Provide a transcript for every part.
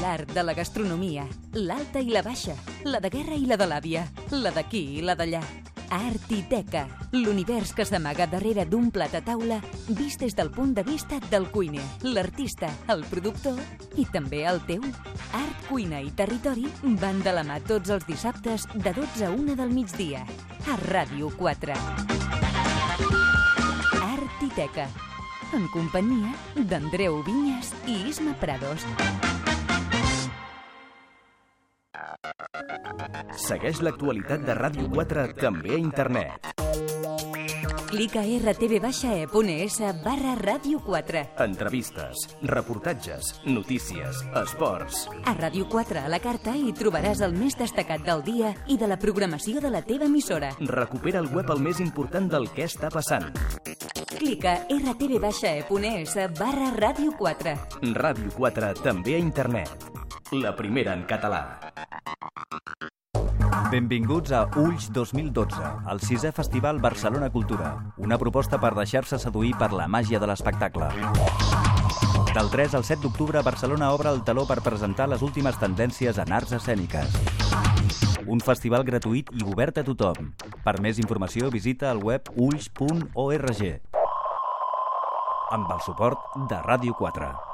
L'art de la gastronomia, l'alta i la baixa, la de guerra i la de l'àvia, la d'aquí i la d'allà. Artiteca, l'univers que s'amaga darrere d'un plat a taula vist des del punt de vista del cuiner, l'artista, el productor i també el teu. Art, cuina i territori van de la mà tots els dissabtes de 12 a 1 del migdia a Ràdio 4. Artiteca, en companyia d'Andreu Vinyes i Isma Prados. Segueix l'actualitat de Ràdio 4 també a internet. Clica a rtv-e.es barra Ràdio 4. Entrevistes, reportatges, notícies, esports. A Ràdio 4 a la carta hi trobaràs el més destacat del dia i de la programació de la teva emissora. Recupera el web el més important del que està passant. Clica a rtv-e.es barra Ràdio 4. Ràdio 4 també a internet. La primera en català. Benvinguts a Ulls 2012, el sisè Festival Barcelona Cultura, una proposta per deixar-se seduir per la màgia de l'espectacle. Del 3 al 7 d'octubre, Barcelona obre el taló per presentar les últimes tendències en arts escèniques. Un festival gratuït i obert a tothom. Per més informació, visita el web ulls.org. Amb el suport de Ràdio 4.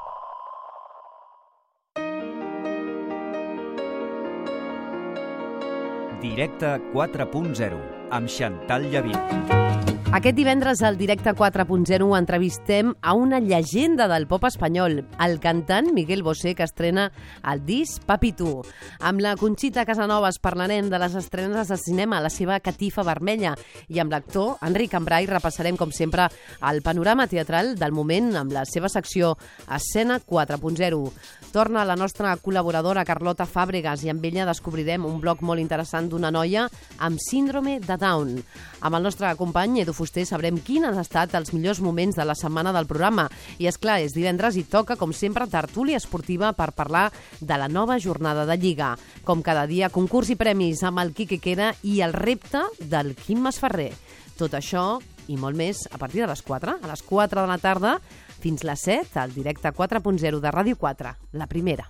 Directe 4.0, amb Xantal Llavín. Aquest divendres al Directe 4.0 entrevistem a una llegenda del pop espanyol, el cantant Miguel Bosé, que estrena el disc Papi Tu. Amb la Conxita Casanovas parlarem de les estrenes de cinema, la seva catifa vermella, i amb l'actor Enric Cambrai repassarem, com sempre, el panorama teatral del moment amb la seva secció Escena 4.0. Torna la nostra col·laboradora Carlota Fàbregas i amb ella descobrirem un blog molt interessant d'una noia amb síndrome de Down. Amb el nostre company Edu Fuster sabrem quins han estat els millors moments de la setmana del programa. I, és clar, és divendres i toca, com sempre, tertúlia esportiva per parlar de la nova jornada de Lliga. Com cada dia, concurs i premis amb el Quique Queda i el repte del Quim Masferrer. Tot això i molt més a partir de les 4, a les 4 de la tarda, fins les 7, al directe 4.0 de Ràdio 4, la primera.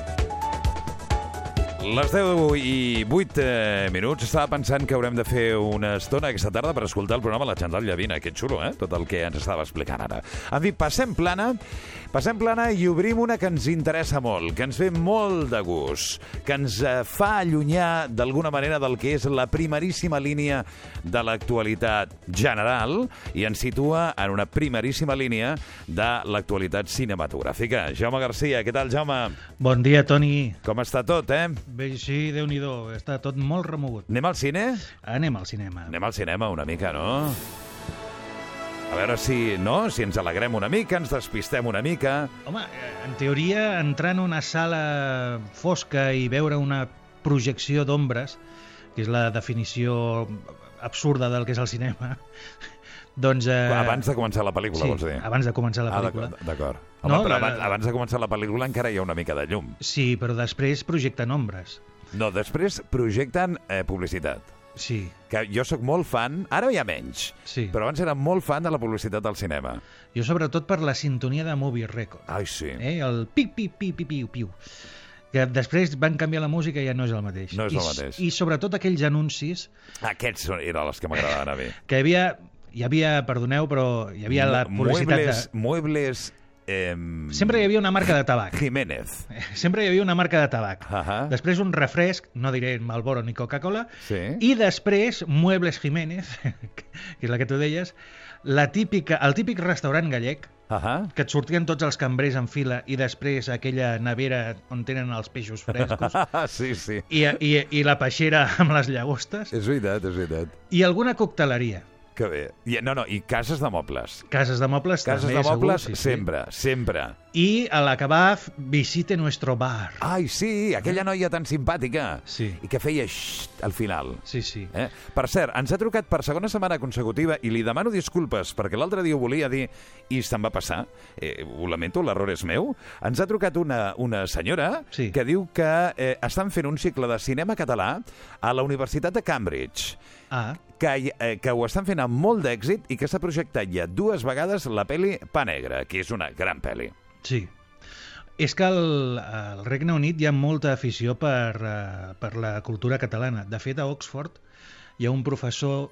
Les 10 i 8 eh, minuts estava pensant que haurem de fer una estona aquesta tarda per escoltar el programa La Xandall Llavina. Que xulo, eh? Tot el que ens estava explicant ara. En fi, passem plana, passem plana i obrim una que ens interessa molt, que ens ve molt de gust, que ens eh, fa allunyar d'alguna manera del que és la primeríssima línia de l'actualitat general i ens situa en una primeríssima línia de l'actualitat cinematogràfica. Jaume Garcia, què tal, Jaume? Bon dia, Toni. Com està tot, eh? Bé, sí, déu nhi està tot molt remogut. Anem al cine? Anem al cinema. Anem al cinema una mica, no? A veure si, no? Si ens alegrem una mica, ens despistem una mica... Home, eh, en teoria, entrar en una sala fosca i veure una projecció d'ombres, que és la definició absurda del que és el cinema, doncs... Eh... Abans de començar la pel·lícula, sí, vols dir? abans de començar la pel·lícula. Ah, D'acord. Home, No, però la- abans, abans de començar la pel·lícula encara hi ha una mica de llum. Sí, però després projecten ombres. No, després projecten eh, publicitat. Sí, Que jo sóc molt fan, ara ja menys, sí. però abans era molt fan de la publicitat del cinema. Jo sobretot per la sintonia de Movie Record. Ai, sí. Eh? El pi, pi, pi, pi, piu, piu. Que després van canviar la música i ja no és el mateix. No és I, el mateix. I sobretot aquells anuncis Aquests eren els que m'agradaven a mi. que havia, hi havia, perdoneu, però hi havia la publicitat Muebles, de... muebles eh, Sempre hi havia una marca de tabac. Jiménez. Sempre hi havia una marca de tabac. Ahà. Després un refresc, no diré Malboro ni Coca-Cola, Sí. i després Muebles Jiménez, que és la que tu deies, la típica, el típic restaurant gallec, Ahà. que et sortien tots els cambrers en fila i després aquella nevera on tenen els peixos frescos sí, sí. i, i, i la peixera amb les llagostes És veritat, és veritat. i alguna cocteleria. Que bé. I, no, no, i cases de mobles. Cases de mobles Cases també, de mobles segur, sí, sí. sempre, i a l'acabar f- visite nuestro bar. Ai, sí, aquella noia tan simpàtica. Sí. I que feia xxt al final. Sí, sí. Eh? Per cert, ens ha trucat per segona setmana consecutiva i li demano disculpes perquè l'altre dia ho volia dir i se'n va passar. Eh, ho lamento, l'error és meu. Ens ha trucat una, una senyora Sí. que diu que eh, estan fent un cicle de cinema català a la Universitat de Cambridge Ah, que, eh, que ho estan fent amb molt d'èxit i que s'ha projectat ja dues vegades la peli Pa Negra, que és una gran peli. Sí. És que al, al Regne Unit hi ha molta afició per, uh, per la cultura catalana. De fet, a Oxford hi ha un professor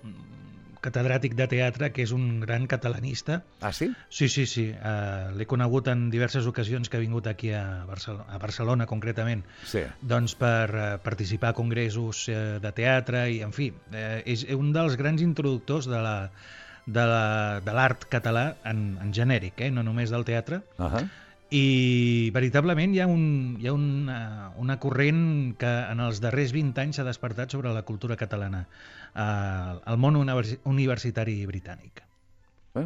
catedràtic de teatre que és un gran catalanista. Ah, sí? Sí, sí, sí. Uh, L'he conegut en diverses ocasions que ha vingut aquí a Barcelona, a Barcelona concretament. Sí. doncs per eh, participar a congressos eh, de teatre i, en fi, eh, és un dels grans introductors de la de la- l'art català en, en genèric, eh? no només del teatre, Uh -huh. i veritablement hi ha, un, hi ha una, una corrent que en els darrers 20 anys s'ha despertat sobre la cultura catalana eh, al món universi universitari britànic. Eh?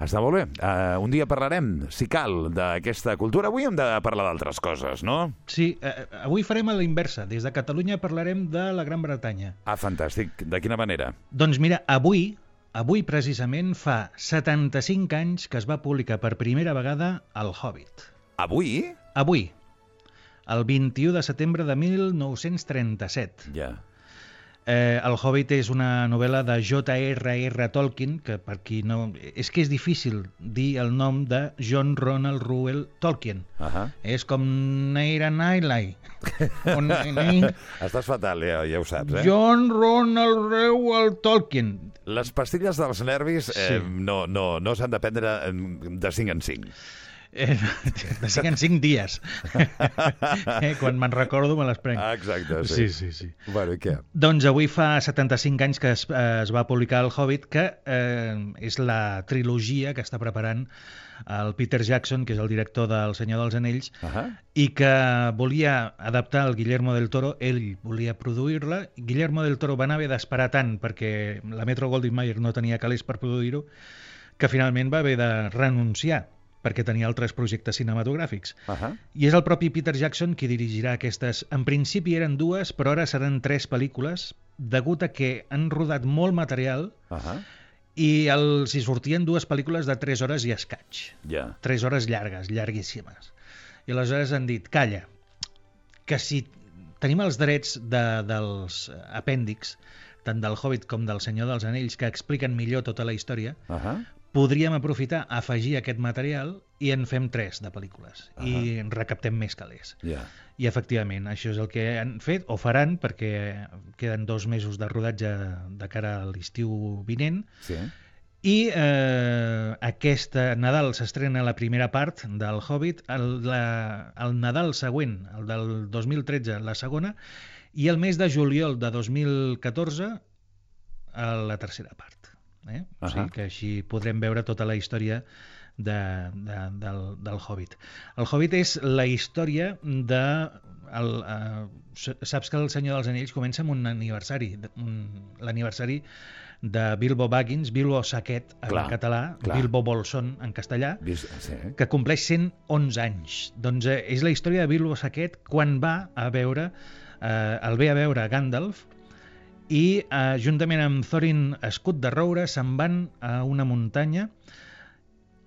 Està molt bé. Uh, un dia parlarem, si cal, d'aquesta cultura. Avui hem de parlar d'altres coses, no? Sí, eh, avui farem a la inversa. Des de Catalunya parlarem de la Gran Bretanya. Ah, fantàstic. De quina manera? Doncs mira, avui, avui precisament fa 75 anys que es va publicar per primera vegada El Hobbit. Avui? Avui, el 21 de setembre de 1937. Ja. Eh, el Hobbit és una novel·la de J.R.R. Tolkien, que per qui no... És que és difícil dir el nom de John Ronald Reuel Tolkien. Uh -huh. És com Neira Nailai. Estàs fatal, ja, ja ho saps, eh? John Ronald Reuel Tolkien. Les pastilles dels nervis eh, Sí. no, no, no s'han de prendre de 5 en 5. Eh, de 5 en 5 dies. eh, quan me'n recordo me les prenc. Ah, exacte, sí. sí, sí, sí. Bueno, i què? Doncs avui fa 75 anys que es, eh, es va publicar El Hobbit, que eh, és la trilogia que està preparant el Peter Jackson, que és el director del Senyor dels Anells, Uh -huh. i que volia adaptar el Guillermo del Toro, ell volia produir-la, Guillermo del Toro van haver d'esperar tant perquè la Metro Goldwyn Mayer no tenia calés per produir-ho, que finalment va haver de renunciar perquè tenia altres projectes cinematogràfics. Uh -huh. I és el propi Peter Jackson qui dirigirà aquestes. En principi eren dues, però ara seran tres pel·lícules, degut a que han rodat molt material Uh -huh. i els hi sortien dues pel·lícules de 3 hores i escaig. Ja. 3 hores llargues, llarguíssimes. I aleshores han dit, calla, que si tenim els drets de, dels apèndix, tant del Hobbit com del Senyor dels Anells, que expliquen millor tota la història, Uh -huh. Podríem aprofitar, afegir aquest material i en fem tres de pel·lícules. I en recaptem més calés. Ja. I efectivament, això és el que han fet o faran perquè queden dos mesos de rodatge de cara a l'estiu vinent Sí. i eh, aquesta Nadal s'estrena la primera part del Hobbit, el, la, el Nadal següent, el del 2013, la segona, i el mes de juliol de 2014 a la tercera part. Eh? O sigui que així podrem veure tota la història de, de, del, del Hobbit. El Hobbit és la història de... El, uh, saps que el Senyor dels Anells comença amb un aniversari, l'aniversari de Bilbo Baggins, Bilbo Saquet en Clar, català, clar. Bilbo Bolson en castellà, Vis- Sí. que compleix 111 anys. Doncs eh, és la història de Bilbo Saquet quan va a veure, eh, el ve a veure Gandalf i eh, juntament amb Thorin Escut de Roure se'n van a una muntanya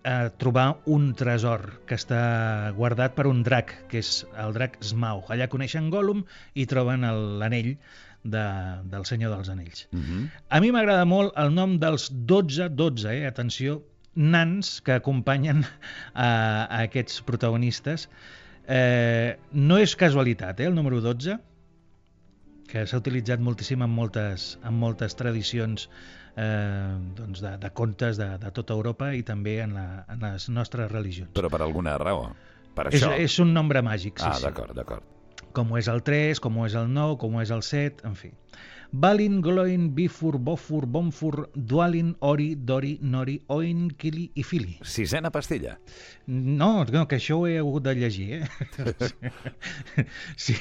a trobar un tresor que està guardat per un drac, que és el drac Smaug. Allà coneixen Gollum i troben el- l'anell de, del Senyor dels Anells. Uh -huh. A mi m'agrada molt el nom dels 12, 12, eh, atenció, nans que acompanyen a, a aquests protagonistes. Eh, no és casualitat, eh, el número 12, que s'ha utilitzat moltíssim en moltes, en moltes tradicions eh, doncs de, de contes de, de tota Europa i també en, la, en les nostres religions. Però per alguna raó. Per És, això. és un nombre màgic, sí, ah, sí d'acord, d'acord. com ho és el 3, com ho és el 9, com ho és el 7, en fi. Balin, Gloin, Bifur, Bofur, Bonfur, Dualin, Ori, Dori, Nori, Oin, Kili i Fili. Sisena pastilla. No, no, que això ho he hagut de llegir, eh? si,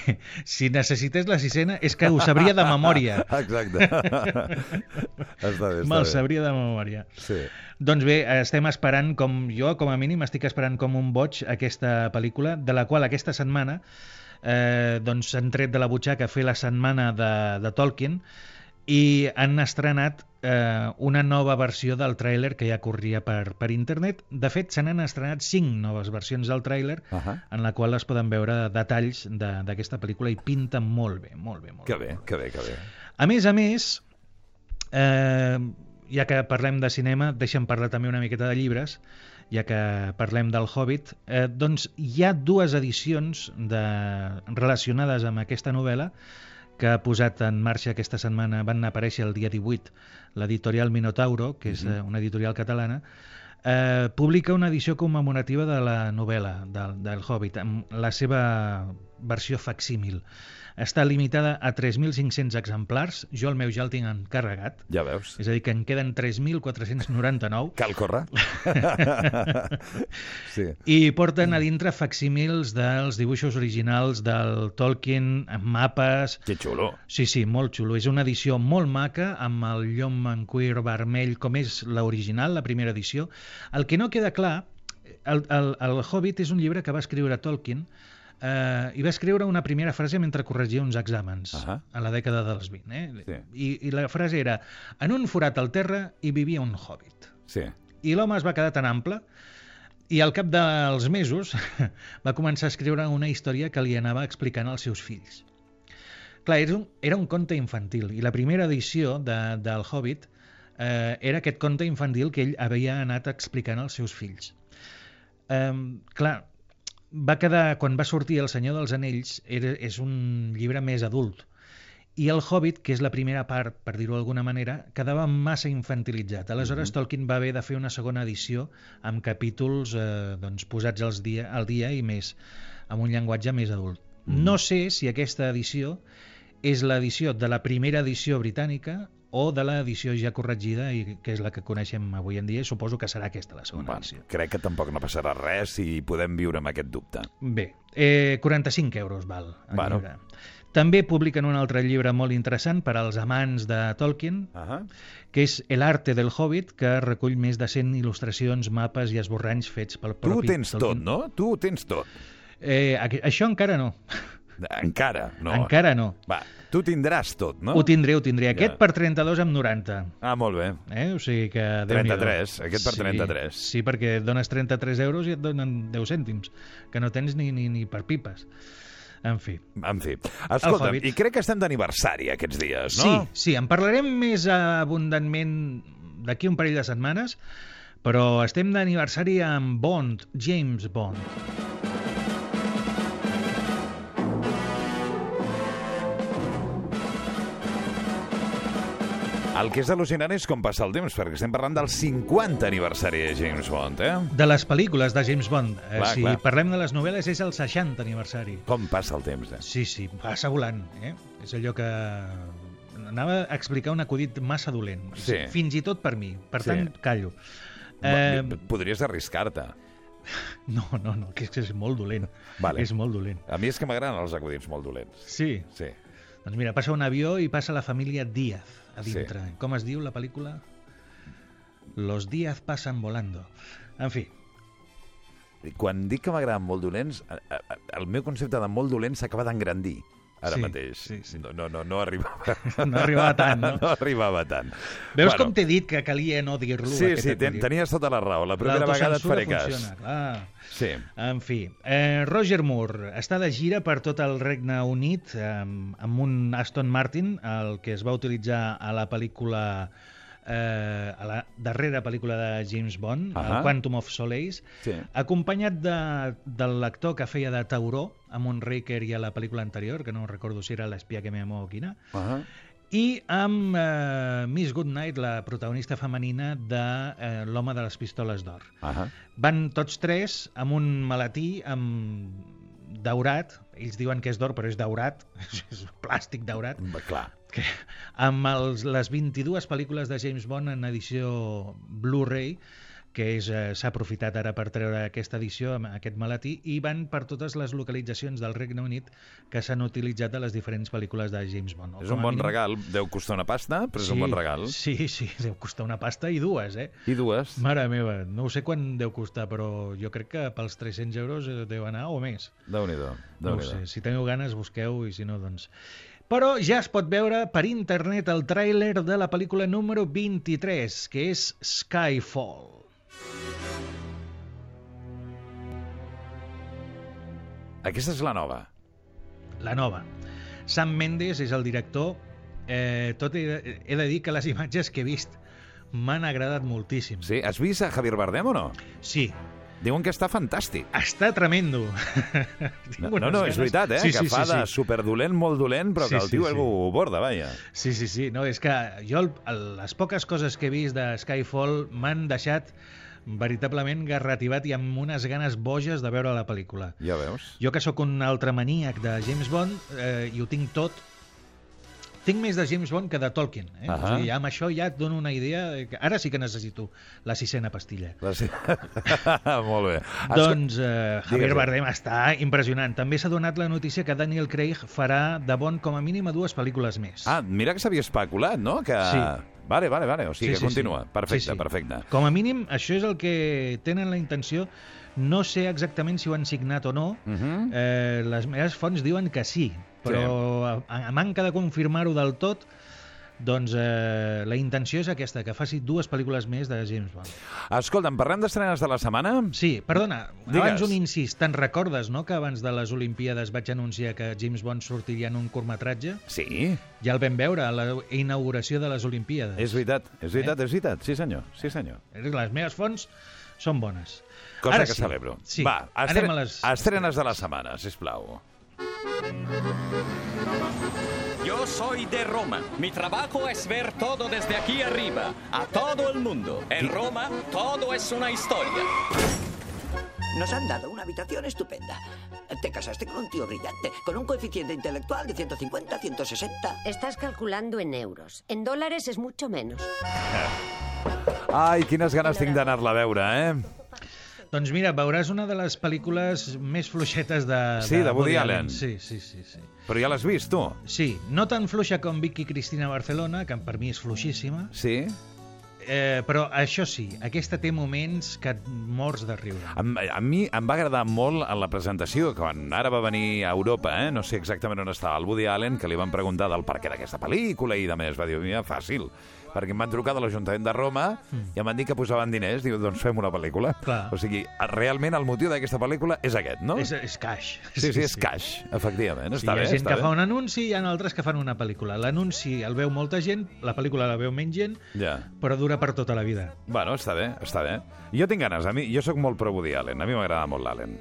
si necessités la sisena és que ho sabria de memòria. Exacte. està bé, està Me'l sabria de memòria. Sí. Doncs bé, estem esperant, com jo, com a mínim, estic esperant com un boig aquesta pel·lícula, de la qual aquesta setmana eh, doncs s'han tret de la butxaca a fer la setmana de, de Tolkien i han estrenat eh, una nova versió del tràiler que ja corria per, per internet. De fet, se n'han estrenat cinc noves versions del tràiler Uh -huh. en la qual es poden veure detalls de- d'aquesta pel·lícula i pinta molt bé, molt bé, molt Que bé. bé, que bé, que bé. A més a més, eh, ja que parlem de cinema, deixa'm parlar també una miqueta de llibres, ja que parlem del Hobbit, eh, doncs hi ha dues edicions de, relacionades amb aquesta novel·la que ha posat en marxa aquesta setmana, van aparèixer el dia 18, l'editorial Minotauro, que és eh, una editorial catalana, eh, publica una edició commemorativa de la novel·la del, del Hobbit, amb la seva versió facsímil. Està limitada a 3.500 exemplars, jo el meu ja el tinc encarregat, Ja veus. és a dir, que en queden 3.499, Cal córrer? sí. i porten a dintre facsímils dels dibuixos originals del Tolkien, amb mapes... Que xulo. Sí, sí, molt xulo. És una edició molt maca, amb el llom en cuir vermell, com és l'original, la primera edició. El que no queda clar, el, el, el Hobbit és un llibre que va escriure Tolkien eh, i va escriure una primera frase mentre corregia uns exàmens Ahà. a la dècada dels 20. Eh? Sí. I, I la frase era en un forat al terra hi vivia un hobbit. Sí. I l'home es va quedar tan ample i al cap dels mesos va començar a escriure una història que li anava explicant als seus fills. Clar, era un, era un conte infantil i la primera edició de, del Hobbit eh, era aquest conte infantil que ell havia anat explicant als seus fills. Eh, clar, va quedar, quan va sortir El senyor dels anells, era, és un llibre més adult. I el Hobbit, que és la primera part, per dir-ho d'alguna manera, quedava massa infantilitzat. Aleshores, Tolkien va haver de fer una segona edició amb capítols eh, doncs, posats als dia, al dia i més, amb un llenguatge més adult. No sé si aquesta edició és l'edició de la primera edició britànica o de l'edició ja corregida, i que és la que coneixem avui en dia, suposo que serà aquesta la segona Bueno, edició. crec que tampoc no passarà res i podem viure amb aquest dubte. Bé, eh, 45 euros val el Bueno. llibre. També publiquen un altre llibre molt interessant per als amants de Tolkien, Uh -huh. que és El arte del Hobbit, que recull més de 100 il·lustracions, mapes i esborranys fets pel Tu ho propi tens tot, Tolkien. no? Tu ho tens tot. Eh, això encara no. Encara, no. Encara no. Va, tu tindràs tot, no? Ho tindré, ho tindré. Ja. Aquest per 32 amb 90. Ah, molt bé. Eh? O sigui que... Déu-n'hi-do. 33, aquest per 33. Sí, sí, perquè dones 33 euros i et donen 10 cèntims, que no tens ni, ni, ni per pipes. En fi. En fi. Escolta, Hobbit. i crec que estem d'aniversari aquests dies, Sí, no? sí, en parlarem més abundantment d'aquí un parell de setmanes, però estem d'aniversari amb Bond, James Bond. El que és al·lucinant és com passa el temps, perquè estem parlant del 50 aniversari de James Bond, eh? De les pel·lícules de James Bond. Eh, Clar, si clar. parlem de les novel·les, és el 60 aniversari. Com passa el temps, eh? Sí, sí, passa volant. Eh? És allò que... Anava a explicar un acudit massa dolent. Sí. Fins i tot per mi. Per Sí. tant, callo. Eh... Eh, Podries arriscar-te. no, no, no, que és, que és molt dolent. Vale. És molt dolent. A mi és que m'agraden els acudits molt dolents. Sí. Sí. Doncs mira, passa un avió i passa la família Díaz a Sí. dintre. Com es diu la pel·lícula? Los Díaz passen volando. En fi, quan dic que m'agraden molt dolents, a- a- el meu concepte de molt dolent s'acaba d'engrandir ara Sí, mateix. sí, sí. No, no, no, no arribava... No arribava tant, no? no arribava tant. veus com t'he dit que calia no dir-lo? Sí, sí, ten, tenies tota la raó. La primera vegada et faré cas. funciona, clar. Sí. En fi, eh, Roger Moore està de gira per tot el Regne Unit eh, amb un Aston Martin, el que es va utilitzar a la pel·lícula eh, a la darrera pel·lícula de James Bond, Ahà. el Quantum of Solace, Sí. acompanyat de, de l'actor que feia de Tauró a Moonraker i a la pel·lícula anterior, que no recordo si era l'espia que me amó o quina, Uh -huh. i amb eh, Miss Goodnight, la protagonista femenina de eh, L'home de les pistoles d'or. Uh -huh. Van tots tres amb un maletí amb daurat, ells diuen que és d'or, però és daurat, és plàstic daurat, Va, Clar. Que amb els, les 22 pel·lícules de James Bond en edició Blu-ray que eh, s'ha aprofitat ara per treure aquesta edició, amb aquest maletí, i van per totes les localitzacions del Regne Unit que s'han utilitzat a les diferents pel·lícules de James Bond. És un bon mínim- regal. Deu costar una pasta, però és un bon regal. Sí, sí, deu costar una pasta i dues, eh? I dues. Mare meva, no ho sé quan deu costar, però jo crec que pels 300 euros eh, deu anar o més. Déu-n'hi-do. No ho Déu-n'hi-do. sé, si teniu ganes busqueu i si no, doncs... Però ja es pot veure per internet el tràiler de la pel·lícula número 23, que és Skyfall. Aquesta és la nova. la nova. Sam Mendes és el director. Eh, tot he, de- he de dir que les imatges que he vist m'han agradat moltíssim. Sí? Has vist a Javier Bardem o no? Sí, Diuen que està fantàstic. està tremendo. No, no, no, és veritat, eh? Sí, que sí, fa sí, de sí. superdolent, molt dolent, però Sí, que el sí, tio sí. ho borda, vaja. Sí, sí, sí. No, és que jo el, el, les poques coses que he vist de Skyfall m'han deixat veritablement garrativat i amb unes ganes boges de veure la pel·lícula. Ja veus? Jo que sóc un altre maníac de James Bond eh, i ho tinc tot, tinc més de James Bond que de Tolkien. Eh? O Ahà. sigui, amb això ja et dono una idea. de Que ara sí que necessito la sisena pastilla. La... sí. molt bé. Doncs eh, Javier. Bardem està impressionant. També s'ha donat la notícia que Daniel Craig farà de Bond com a mínim a dues pel·lícules més. Ah, mira que s'havia especulat, no? Que... Sí. Vale, vale, vale. O sigui, Sí, que sí, continua. sí. Perfecte, Sí, sí. perfecte. Com a mínim, això és el que tenen la intenció. No sé exactament si ho han signat o no. Uh -huh. Eh, les meves fonts diuen que sí, però a, a manca de confirmar-ho del tot, doncs eh, la intenció és aquesta, que faci dues pel·lícules més de James Bond. Escolta'm, parlem d'estrenes de la setmana? Sí, perdona, Digues. abans un incís. Te'n recordes, no?, que abans de les Olimpíades vaig anunciar que James Bond sortiria en un curtmetratge? Sí, Ja el vam veure a la inauguració de les Olimpíades. és veritat, és veritat, és veritat. Sí, senyor, sí, senyor. Les meves fonts són bones. Cosa Ara que sí. celebro. Sí. Va, Anem estre... a les... estrenes de la setmana, sisplau. Yo soy de Roma. Mi trabajo es ver todo desde aquí arriba, a todo el mundo. En Roma todo es una historia. Nos han dado una habitación estupenda. Te casaste con un tío brillante, con un coeficiente intelectual de 150, 160. Estás calculando en euros. En dólares es mucho menos. Ai, quines ganes tinc d'anar-la a veure, eh? Doncs mira, veuràs una de les pel·lícules més fluixetes de, Sí, de Woody Allen. Sí, sí, sí, sí. Però ja l'has vist, tu? Sí, no tan fluixa com Vicky Cristina Barcelona, que per mi és fluixíssima, Sí? eh, però això sí, aquesta té moments que et mors de riure. A, a mi em va agradar molt en la presentació, que quan ara va venir a Europa, eh? no sé exactament on estava el Woody Allen, que li van preguntar del per què d'aquesta pel·lícula i de més. Va dir, mira, fàcil, perquè em van trucar de l'Ajuntament de Roma i em van dir que posaven diners, diu, doncs fem una pel·lícula. Mm. Clar. O sigui, realment el motiu d'aquesta pel·lícula és aquest, no? És, és cash. Sí, sí, és cash, efectivament. Sí, Està hi ha bé, gent està que bé. fa un anunci i hi ha altres que fan una pel·lícula. L'anunci el veu molta gent, la pel·lícula la veu menys gent, Ja. però dura per tota la vida. Bueno, està bé, està bé. Jo tinc ganes, a mi, jo sóc molt pro Woody Allen, a mi m'agrada molt l'Allen.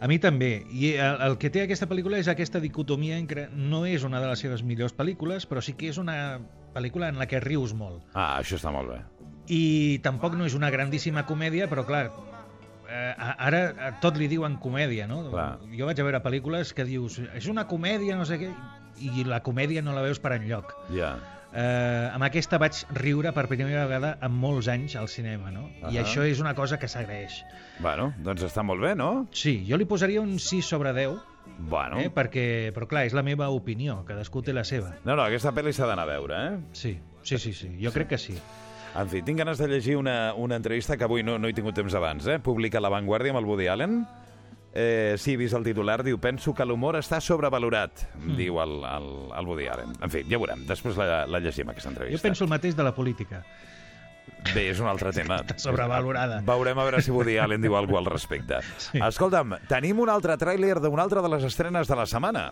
A mi també. I el, el que té aquesta pel·lícula és aquesta dicotomia en què no és una de les seves millors pel·lícules, però sí que és una pel·lícula en la que rius molt. Ah, això està molt bé. I tampoc no és una grandíssima comèdia, però clar, eh, ara tot li diuen comèdia, no? Clar. Jo vaig a veure pel·lícules que dius és una comèdia, no sé què, i la comèdia no la veus per enlloc. Ja. Eh, amb aquesta vaig riure per primera vegada en molts anys al cinema, no? I Ahà. això és una cosa que s'agraeix. Bueno, doncs està molt bé, no? Sí, jo li posaria un 6 sobre 10, Bueno. eh, perquè, però clar, és la meva opinió, cadascú té la seva. No, no, aquesta pel·li s'ha d'anar a veure, eh? Sí, sí, sí, sí. jo crec que sí. En fi, tinc ganes de llegir una, una entrevista que avui no, no he tingut temps abans, eh? Publica La Vanguardia amb el Woody Allen. Eh, sí, he vist el titular, diu Penso que l'humor està sobrevalorat, mm. diu el, el, el Woody Allen. En fi, ja veurem, després la, la llegim, aquesta Jo entrevista. penso el mateix de la política. Bé, és un altre tema. Està sobrevalorada. Veurem a veure si Woody Allen diu alguna cosa al respecte. Sí. Escolta'm, tenim un altre tràiler d'una altra de les estrenes de la setmana.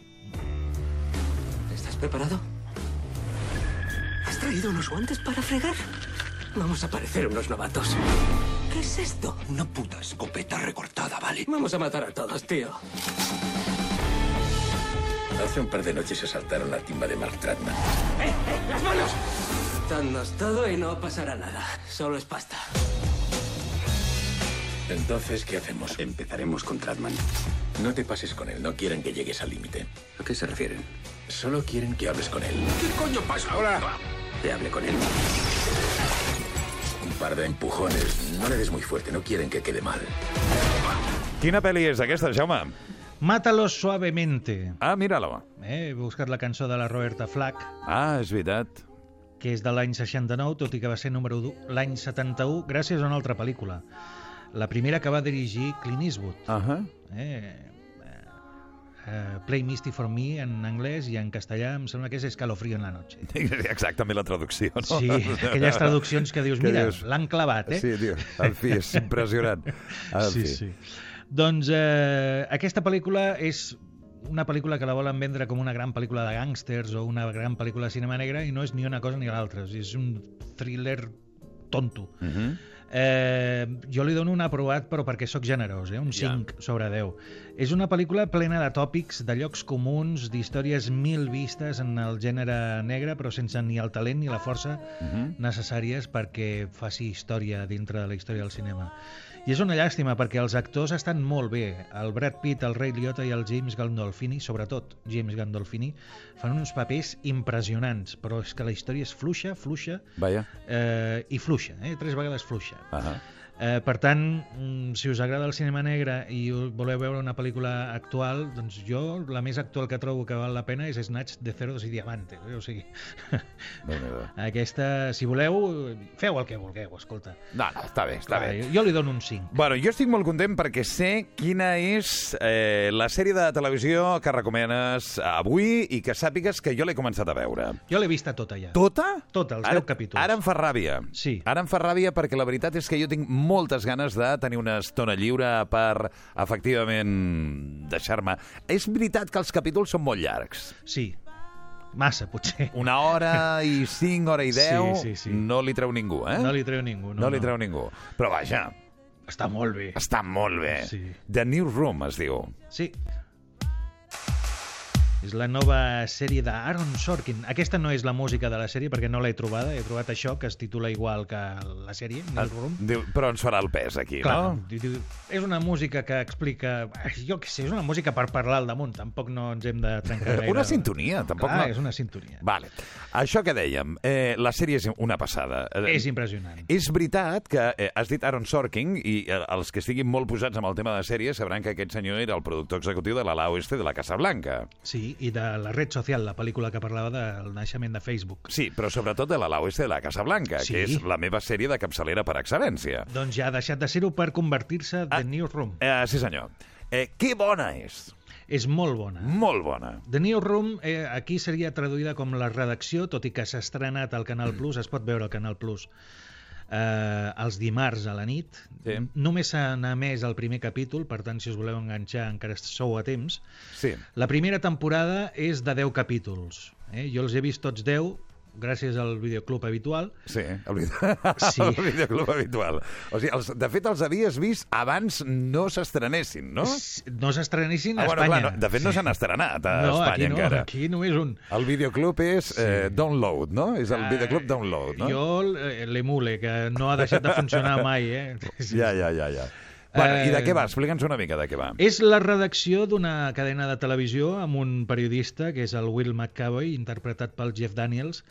¿Estás preparado? ¿Has traído unos guantes para fregar? Vamos a parecer unos novatos. ¿Qué es esto? Una puta escopeta recortada, ¿vale? Vamos a matar a todos, tío. Hace un par de noches asaltaron la timba de Mark Tratman. ¡Eh, eh! ¡Las manos! Dadnos todo y no pasará nada. Solo es pasta. Entonces, ¿qué hacemos? Empezaremos con Tratman. No te pases con él, no quieren que llegues al límite. ¿A qué se refieren? Solo quieren que hables con él. ¿Qué coño pasa ahora? Que hable con él. Un par de empujones. No le des muy fuerte, no quieren que quede mal. Quina pel·li és aquesta, Jaume? Mátalos suavemente. Ah, mira-la. Eh, he buscat la cançó de la Roberta Flack, Ah, és veritat. Que és de l'any 69, tot i que va ser número 1 l'any 71, gràcies a una altra pel·lícula. La primera que va dirigir Clint Eastwood. Uh -huh. Eh, eh, Play Misty for Me en anglès i en castellà em sembla que és Escalofrío en la noche. Exactament la traducció, no? Sí, aquelles traduccions que dius, Que mira, dius- l'han clavat, eh? Sí, tio, en fi, és impressionant. En sí, fi. sí. Doncs eh, aquesta pel·lícula és una pel·lícula que la volen vendre com una gran pel·lícula de gàngsters o una gran pel·lícula de cinema negre i no és ni una cosa ni l'altra. És un thriller tonto. Uh -huh. Eh, jo li dono un aprovat, però perquè sóc generós, eh? un 5 sobre 10. És una pel·lícula plena de tòpics, de llocs comuns, d'històries mil vistes en el gènere negre, però sense ni el talent ni la força Uh -huh. necessàries perquè faci història dintre de la història del cinema. I és una llàstima perquè els actors estan molt bé. El Brad Pitt, el Ray Liotta i el James Gandolfini, sobretot James Gandolfini, fan uns papers impressionants, però és que la història és fluixa, fluixa Vaja. eh, i fluixa, eh? tres vegades fluixa. Uh -huh. Eh, per tant, mm, si us agrada el cinema negre i voleu veure una pel·lícula actual, doncs jo la més actual que trobo que val la pena és Snatch de Cerdos y Diamantes. Eh? O sigui, aquesta, si voleu, feu el que vulgueu, escolta. No, no, està bé, està Clar, bé. Jo li dono un 5. Bueno, jo estic molt content perquè sé quina és eh, la sèrie de televisió que recomanes avui i que sàpigues que jo l'he començat a veure. Jo l'he vista tota ja. Tota? Tota, els Ara, 10 capítols. ara em fa ràbia. Sí. Ara em fa ràbia perquè la veritat és que jo tinc moltes ganes de tenir una estona lliure per, efectivament, deixar-me... És veritat que els capítols són molt llargs. Sí, massa, potser. Una hora i cinc, hora i deu, Sí, sí, sí. no li treu ningú, eh? No li treu ningú. No, no li treu ningú. Però vaja, Està molt bé. està molt bé. Sí. The New Room es diu. Sí. És la nova sèrie d'Aaron Sorkin. Aquesta no és la música de la sèrie perquè no l'he trobada. He trobat això, que es titula igual que la sèrie, New Room. Diu, però ens farà el pes aquí, Clar, no? diu- és una música que explica... ai, Jo què sé, és una música per parlar al damunt. Tampoc no ens hem de trencar gaire. Una sintonia, tampoc Clar, no. és una sintonia. Vale. Això que dèiem, eh, la sèrie és una passada. Eh, És impressionant. És veritat que eh, has dit Aaron Sorkin i eh, els que estiguin molt posats amb el tema de sèries sabran que aquest senyor era el productor executiu de l'ala oeste de la Casa Blanca. Sí, i de la red social, la pel·lícula que parlava del naixement de Facebook. Sí, però sobretot de l'ala oeste de la Casa Blanca, Sí. que és la meva sèrie de capçalera per excel·lència. Doncs ja ha deixat de ser-ho per convertir-se Ah. en Newsroom. Eh, sí, senyor. Eh, que bona és. És molt bona. Molt bona. The Newsroom eh, aquí seria traduïda com la redacció, tot i que s'ha estrenat al Canal Plus, es pot veure al Canal Plus eh, els dimarts a la nit. Sí. Només s'ha emès el primer capítol, per tant, si us voleu enganxar encara sou a temps. Sí. La primera temporada és de 10 capítols. Eh? Jo els he vist tots 10 gràcies al videoclub habitual. Sí, el, vide... Sí. el videoclub habitual. O sigui, els, de fet, els havies vist abans no s'estrenessin, no? No s'estrenessin Ah, a bueno, Espanya. clar, no, de fet, no s'han estrenat a no, Espanya aquí no, encara. aquí només un. El videoclub és eh, Download, no? És el Ah, videoclub Download, no? Jo eh, l'emule, que no ha deixat de funcionar mai, eh? Ja, ja, ja, ja. Bueno, I de Eh, què va? Explica'ns una mica de què va. És la redacció d'una cadena de televisió amb un periodista, que és el Will McCavoy, interpretat pel Jeff Daniels,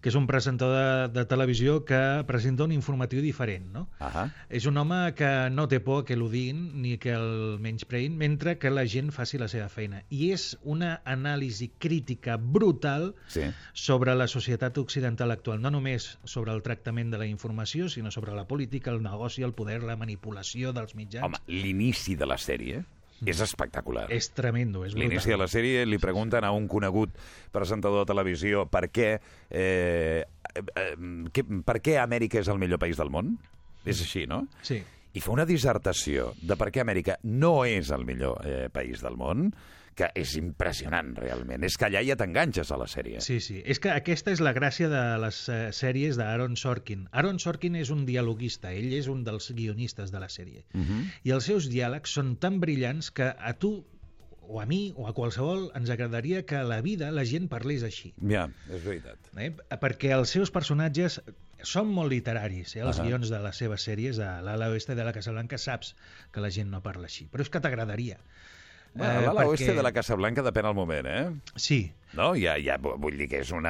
que és un presentador de, de televisió que presenta un informatiu diferent, no? Ahà. És un home que no té por que l'odin ni que el menyspreïn, mentre que la gent faci la seva feina. I és una anàlisi crítica brutal Sí. sobre la societat occidental actual, no només sobre el tractament de la informació, sinó sobre la política, el negoci, el poder, la manipulació dels mitjans. Home, l'inici de la sèrie és espectacular. És tremendo, és brutal. L'inici de la sèrie li pregunten a un conegut presentador de televisió per què, eh, eh, que, per què Amèrica és el millor país del món. És així, no? Sí. I fa una dissertació de per què Amèrica no és el millor eh, país del món, que és impressionant, realment. És que allà ja t'enganxes a la sèrie. Sí, sí. És que aquesta és la gràcia de les eh, sèries d'Aaron Sorkin. Aaron Sorkin és un dialoguista, ell és un dels guionistes de la sèrie. Uh -huh. I els seus diàlegs són tan brillants que a tu o a mi o a qualsevol ens agradaria que a la vida la gent parlés així. Ja, és veritat. Eh? Perquè els seus personatges són molt literaris, eh? els Ahà. guions de les seves sèries, a l'ala oeste de la Casa Blanca saps que la gent no parla així, però és que t'agradaria. Bueno, Eh, L'ala perquè- oeste de la Casa Blanca depèn al moment, eh? Sí, No? Ja, ja, vull dir que és un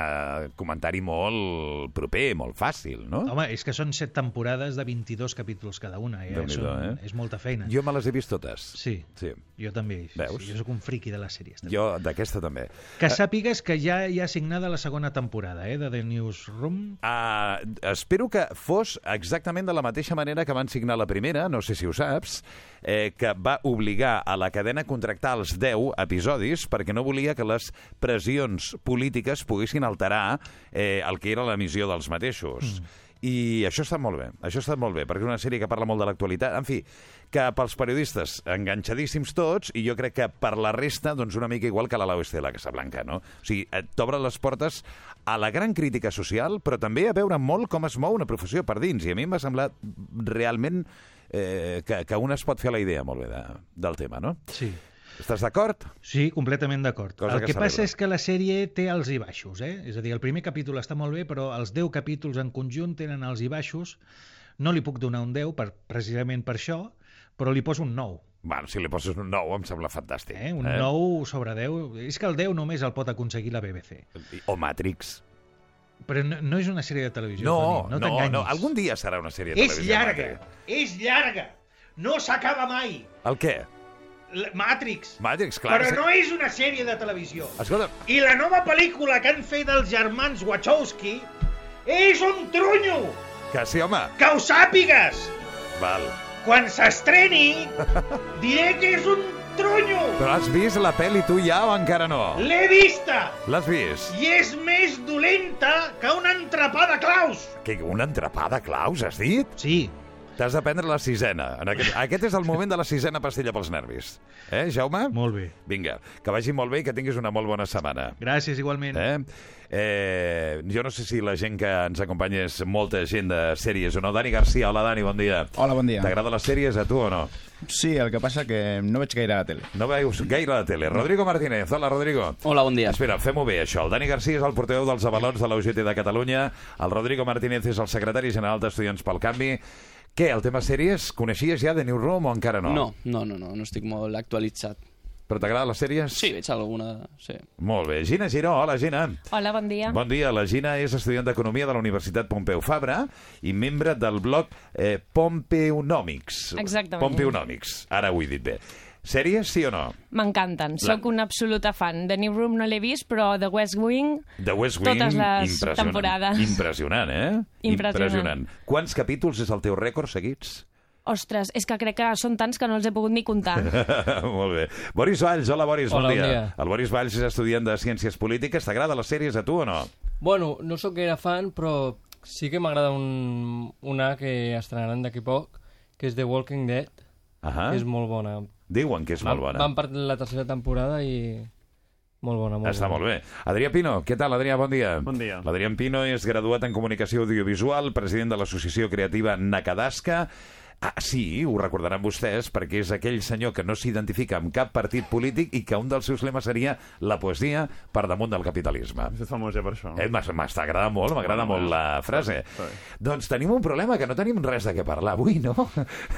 comentari molt proper, molt fàcil, no? home, és que són set temporades de 22 capítols cada una. Eh? Són, eh? És molta feina. Jo me les he vist totes. Sí, Sí. jo també. Veus? Sí, jo sóc un friqui de les sèries. També. Jo d'aquesta també. Que sàpigues que ja hi ha assignada la segona temporada eh, de The Newsroom. Uh, espero que fos exactament de la mateixa manera que van signar la primera, no sé si ho saps, eh, que va obligar a la cadena a contractar els 10 episodis perquè no volia que les pressions polítiques poguessin alterar eh, el que era l'emissió dels mateixos. Mm. I això està molt bé, això està molt bé, perquè és una sèrie que parla molt de l'actualitat. En fi, que pels periodistes enganxadíssims tots, i jo crec que per la resta, doncs una mica igual que la l'oeste de la Casa Blanca, no? O sigui, et t'obre les portes a la gran crítica social, però també a veure molt com es mou una professió per dins, i a mi em va semblar realment eh, que, que un es pot fer la idea molt bé de, del tema, no? Sí. Estàs d'acord? Sí, completament d'acord. El que que, passa és que la sèrie té alts i baixos, eh? És a dir, el primer capítol està molt bé, però els 10 capítols en conjunt tenen alts i baixos. No li puc donar un 10 per, precisament per això, però li poso un 9. Bueno, si li poses un 9 em sembla fantàstic. Eh? Un 9 sobre 10. És que el 10 només el pot aconseguir la BBC. O Matrix. Però no, no és una sèrie de televisió, No, Toni, no, no, no, algun dia serà una sèrie de És televisió. llarga, Matrix. és llarga. No s'acaba mai. El què? Matrix. Matrix, clar. Però no és una sèrie de televisió. Escolta, I la nova pel·lícula que han fet els germans Wachowski és un trunyo! que sí, home. Que ho sàpigues! Val. Quan s'estreni, diré que és un trunyo! Però has vist la pel·li tu ja o encara no? L'he vista! L'has vist? I és més dolenta que un entrepà de claus! Que una entrapada, Claus, has dit? Sí. T'has de prendre la sisena. En aquest, aquest és el moment de la sisena pastilla pels nervis. Eh, Jaume? Molt bé. Vinga, que vagi molt bé i que tinguis una molt bona setmana. Gràcies, igualment. Eh? Eh, jo no sé si la gent que ens acompanya és molta gent de sèries o no. Dani Garcia, hola Dani, bon dia. Hola, bon dia. T'agraden les sèries a tu o no? Sí, el que passa que no veig gaire a la tele. No veus gaire la tele. Rodrigo Martínez, hola Rodrigo. Hola, bon dia. Espera, fem-ho bé, això. El Dani Garcia és el portaveu dels avalons de la UGT de Catalunya. El Rodrigo Martínez és el secretari general d'Estudiants pel Canvi. Què, el tema sèries? Coneixies ja de New Room o encara no? No, no, no, no, no estic molt actualitzat. Però t'agraden les sèries? Sí, veig alguna... Sí. Molt bé. Gina Giró, hola Gina. Hola, bon dia. Bon dia, la Gina és estudiant d'Economia de la Universitat Pompeu Fabra i membre del blog eh, Pompeunomics. Exactament. Pompeunomics, ara ho he dit bé. Sèries, sí o no? M'encanten, La- sóc una absoluta fan. The New Room no l'he vist, però The West Wing, The West Wing, Totes les impressionant. temporades. Impressionant, eh? Impressionant. Quants capítols és el teu rècord seguits? ostres, és que crec que són tants que no els he pogut ni comptar. Molt bé. Boris Valls, hola Boris, Hola, bon dia. bon dia. El Boris Valls és estudiant de Ciències Polítiques. T'agrada les sèries a tu o no? Bueno, no sóc gaire fan, però sí que m'agrada un, una que estrenaran d'aquí poc, que és The Walking Dead, Ahà. que és molt bona. Diuen que és molt Van- bona. Van per la tercera temporada i... Molt bona, molt Està bona. molt bé. Adrià Pino, què tal, Adrià? Bon dia. Bon dia. L'Adrià Pino és graduat en Comunicació Audiovisual, president de l'Associació Creativa Nakadasca. Ah, sí, ho recordaran vostès, perquè és aquell senyor que no s'identifica amb cap partit polític i que un dels seus lemes seria la poesia per damunt del capitalisme. És famós ja per això. Eh, agradant molt, m'agrada molt la frase. Doncs tenim un problema, que no tenim res de què parlar avui, no?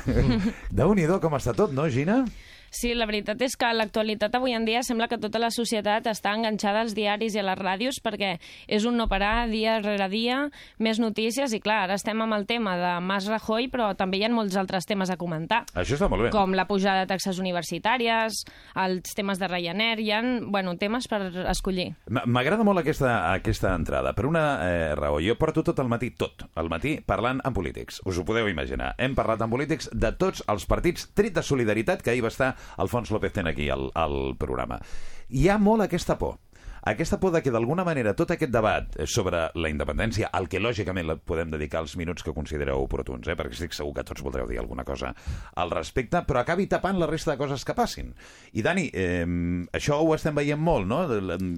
Déu-n'hi-do com està tot, no, Gina? Sí, la veritat és que a l'actualitat avui en dia sembla que tota la societat està enganxada als diaris i a les ràdios perquè és un no parar dia rere dia, més notícies i clar, ara estem amb el tema de Mas Rajoy però també hi ha molts altres temes a comentar. Això està molt bé. Com la pujada de taxes universitàries, els temes de Ryanair, hi ha bueno, temes per escollir. M'agrada molt aquesta, aquesta entrada, per una eh, raó. Jo porto tot el matí, tot, el matí, parlant amb polítics. Us ho podeu imaginar. Hem parlat amb polítics de tots els partits, tret de solidaritat, que ahir va estar Alfons López Ten aquí al, al programa. Hi ha molt aquesta por. Aquesta por de que d'alguna manera tot aquest debat sobre la independència, al que lògicament podem dedicar els minuts que considereu oportuns, eh, perquè estic segur que tots voldreu dir alguna cosa al respecte, però acabi tapant la resta de coses que passin. I Dani, eh, això ho estem veient molt, no?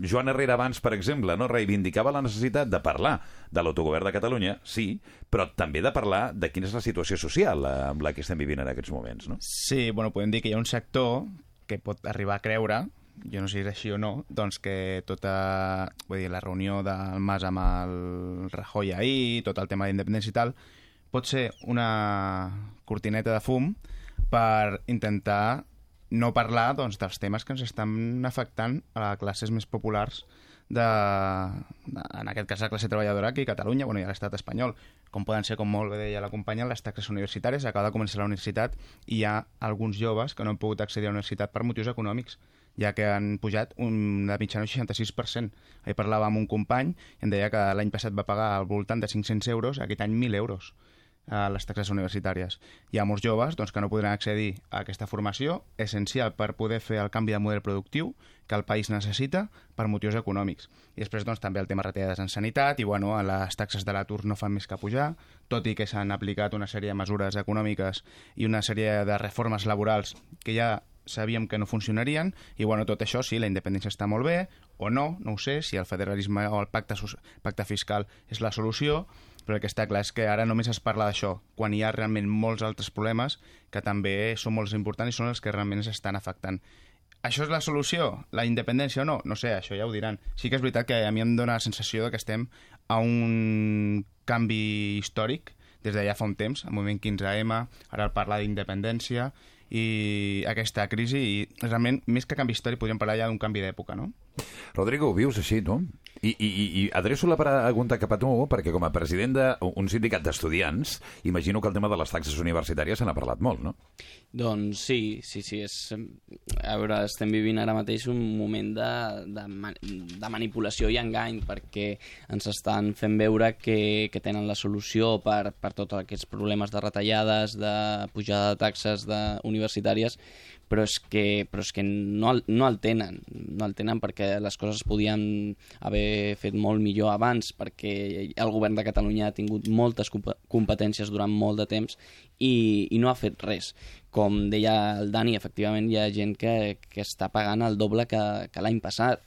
Joan Herrera abans, per exemple, no reivindicava la necessitat de parlar de l'autogovern de Catalunya, sí, però també de parlar de quina és la situació social amb la que estem vivint en aquests moments, no? Sí, bueno, podem dir que hi ha un sector que pot arribar a creure, jo no sé si és així o no, doncs que tota, vull dir, la reunió del Mas amb el Rajoy ahir, tot el tema d'independència i tal, pot ser una cortineta de fum per intentar no parlar doncs, dels temes que ens estan afectant a les classes més populars de, de, en aquest cas la classe treballadora aquí a Catalunya bueno, i a l'estat espanyol, com poden ser, com molt bé deia la companya, les taxes universitàries. Acaba de començar la universitat i hi ha alguns joves que no han pogut accedir a la universitat per motius econòmics ja que han pujat un, de mitjana un 66%. Ahir parlava amb un company i em deia que l'any passat va pagar al voltant de 500 euros, aquest any 1.000 euros a les taxes universitàries. Hi ha molts joves doncs, que no podran accedir a aquesta formació essencial per poder fer el canvi de model productiu que el país necessita per motius econòmics. I després doncs, també el tema retallades en sanitat i bueno, les taxes de l'atur no fan més que pujar, tot i que s'han aplicat una sèrie de mesures econòmiques i una sèrie de reformes laborals que ja sabíem que no funcionarien, i bueno, tot això sí, la independència està molt bé, o no, no ho sé, si el federalisme o el pacte, pacte fiscal és la solució, però el que està clar és que ara només es parla d'això, quan hi ha realment molts altres problemes que també són molt importants i són els que realment s'estan afectant. Això és la solució? La independència o no? No sé, això ja ho diran. Sí que és veritat que a mi em dóna la sensació de que estem a un canvi històric des de ja fa un temps, el moment 15M, ara el parlar d'independència, i aquesta crisi i realment més que canvi històric podríem parlar ja d'un canvi d'època, no? Rodrigo, ho vius així, no? I, i, i adreço la pregunta cap a tu, perquè com a president d'un sindicat d'estudiants, imagino que el tema de les taxes universitàries se n'ha parlat molt, no? Doncs sí, sí, sí. És, a veure, estem vivint ara mateix un moment de, de, de manipulació i engany, perquè ens estan fent veure que, que tenen la solució per, per tots aquests problemes de retallades, de pujada de taxes de universitàries, però és que, però és que no, el, no el tenen, no el tenen perquè les coses es podien haver fet molt millor abans, perquè el govern de Catalunya ha tingut moltes competències durant molt de temps i, i no ha fet res. Com deia el Dani, efectivament hi ha gent que, que està pagant el doble que, que l'any passat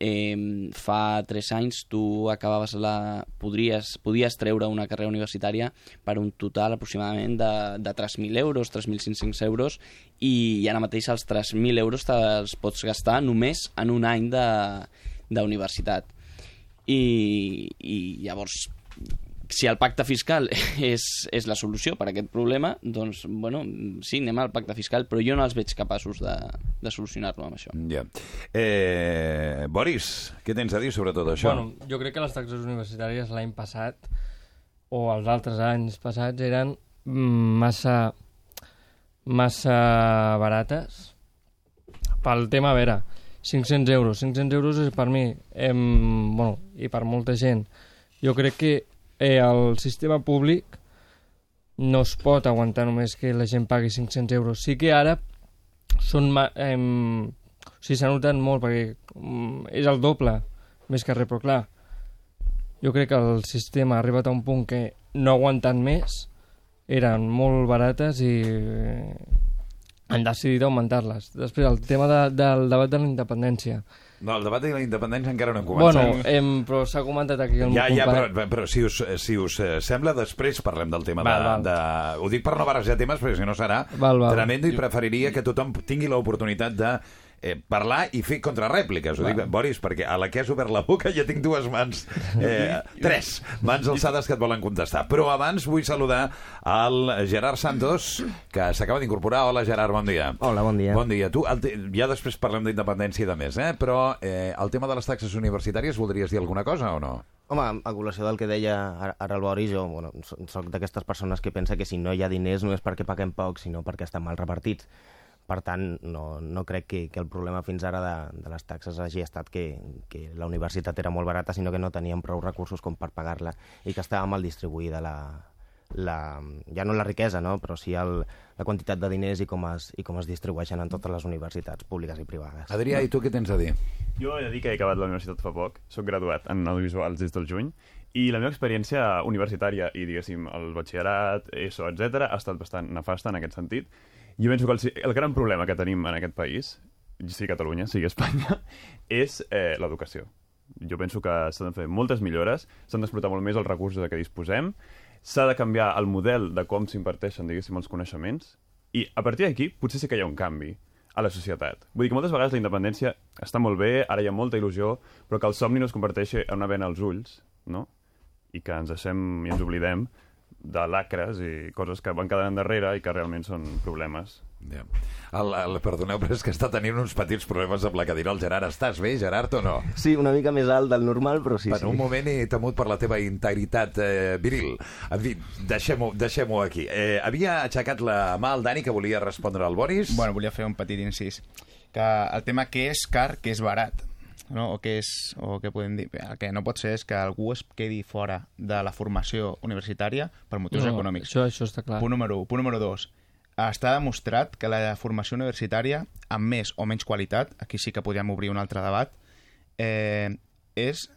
eh, fa 3 anys tu acabaves la... Podries, podies treure una carrera universitària per un total aproximadament de, de 3.000 euros, 3.500 euros, i, i ara mateix els 3.000 euros te'ls pots gastar només en un any d'universitat. I, I llavors si el pacte fiscal és, és la solució per a aquest problema, doncs, bueno, sí, anem al pacte fiscal, però jo no els veig capaços de, de solucionar-lo amb això. Ja. Eh, Boris, què tens a dir sobre tot això? Bueno, jo crec que les taxes universitàries l'any passat, o els altres anys passats, eren massa, massa barates pel tema, a veure, 500 euros. 500 euros és per mi, em, bueno, i per molta gent, jo crec que eh, el sistema públic no es pot aguantar només que la gent pagui 500 euros. Sí que ara són... Eh, o sigui, s'ha notat molt perquè mm, és el doble més que res, però clar, jo crec que el sistema ha arribat a un punt que no aguantant més, eren molt barates i eh, han decidit augmentar-les. Després, el tema de, del debat de la independència. No, el debat de la independència encara no hem començat. Bueno, hem, però s'ha comentat aquí el ja, ja, però, però si us, si us eh, sembla, després parlem del tema val, de, val. de... Ho dic per no barrejar temes, perquè si no serà val, val. tremendo i preferiria que tothom tingui l'oportunitat de eh, parlar i fer contrarèpliques. Ho dic, Boris, perquè a la que has obert la boca ja tinc dues mans, eh, tres mans alçades que et volen contestar. Però abans vull saludar al Gerard Santos, que s'acaba d'incorporar. Hola, Gerard, bon dia. Hola, bon dia. Bon dia. Tu, el ja després parlem d'independència i de més, eh? però eh, el tema de les taxes universitàries, voldries dir alguna cosa o no? Home, a col·lació del que deia ara el Boris, jo bueno, soc d'aquestes persones que pensa que si no hi ha diners no és perquè paguem poc, sinó perquè estan mal repartits. Per tant, no, no crec que, que el problema fins ara de, de les taxes hagi estat que, que la universitat era molt barata, sinó que no teníem prou recursos com per pagar-la i que estava mal distribuïda la, la, ja no la riquesa, no? però sí el, la quantitat de diners i com, es, i com es distribueixen en totes les universitats públiques i privades. Adrià, i tu què tens a dir? Jo he de dir que he acabat la universitat fa poc, sóc graduat en audiovisuals des del juny, i la meva experiència universitària i, diguéssim, el batxillerat, ESO, etc ha estat bastant nefasta en aquest sentit, jo penso que el, el gran problema que tenim en aquest país, sigui Catalunya, sigui Espanya, és eh, l'educació. Jo penso que s'han de fer moltes millores, s'han d'explotar molt més els recursos de què disposem, s'ha de canviar el model de com s'imparteixen, diguéssim, els coneixements, i a partir d'aquí potser sí que hi ha un canvi a la societat. Vull dir que moltes vegades la independència està molt bé, ara hi ha molta il·lusió, però que el somni no es converteixi en una vena als ulls, no? I que ens deixem i ens oblidem de lacres i coses que van quedant endarrere i que realment són problemes Ja. El, el, perdoneu, però és que està tenint uns petits problemes amb la cadira. El Gerard, estàs bé, Gerard, o no? Sí, una mica més alt del normal, però sí, en sí. un moment he temut per la teva integritat eh, viril. En fi, deixem-ho deixem aquí. Eh, havia aixecat la mà al Dani que volia respondre al Boris. Bueno, volia fer un petit incís. Que el tema que és car, que és barat, no? o que és, o què podem dir, el que no pot ser és que algú es quedi fora de la formació universitària per motius No, econòmics. això- això està clar. Punt número 1. Punt número 2. Està demostrat que la formació universitària, amb més o menys qualitat, aquí sí que podríem obrir un altre debat, eh, és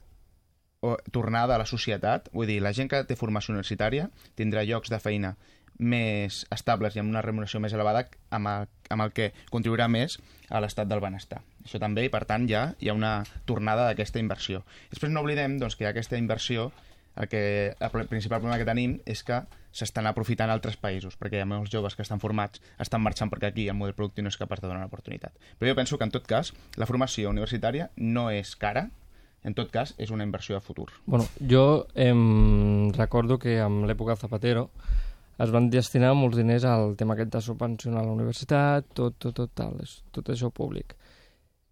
tornada a la societat, vull dir, la gent que té formació universitària tindrà llocs de feina més estables i amb una remuneració més elevada amb el, amb el que contribuirà més a l'estat del benestar. Això també, i per tant, ja hi ha una tornada d'aquesta inversió. Després no oblidem doncs, que aquesta inversió el, que, el pr- principal problema que tenim és que s'estan aprofitant altres països, perquè hi ha molts joves que estan formats, estan marxant perquè aquí el model productiu no és capaç de donar una oportunitat. Però jo penso que, en tot cas, la formació universitària no és cara, en tot cas, és una inversió de futur. Bueno, jo em recordo que amb l'època Zapatero es van destinar molts diners al tema aquest de subvencionar la universitat, tot, tot, tot, tal, és- tot això públic.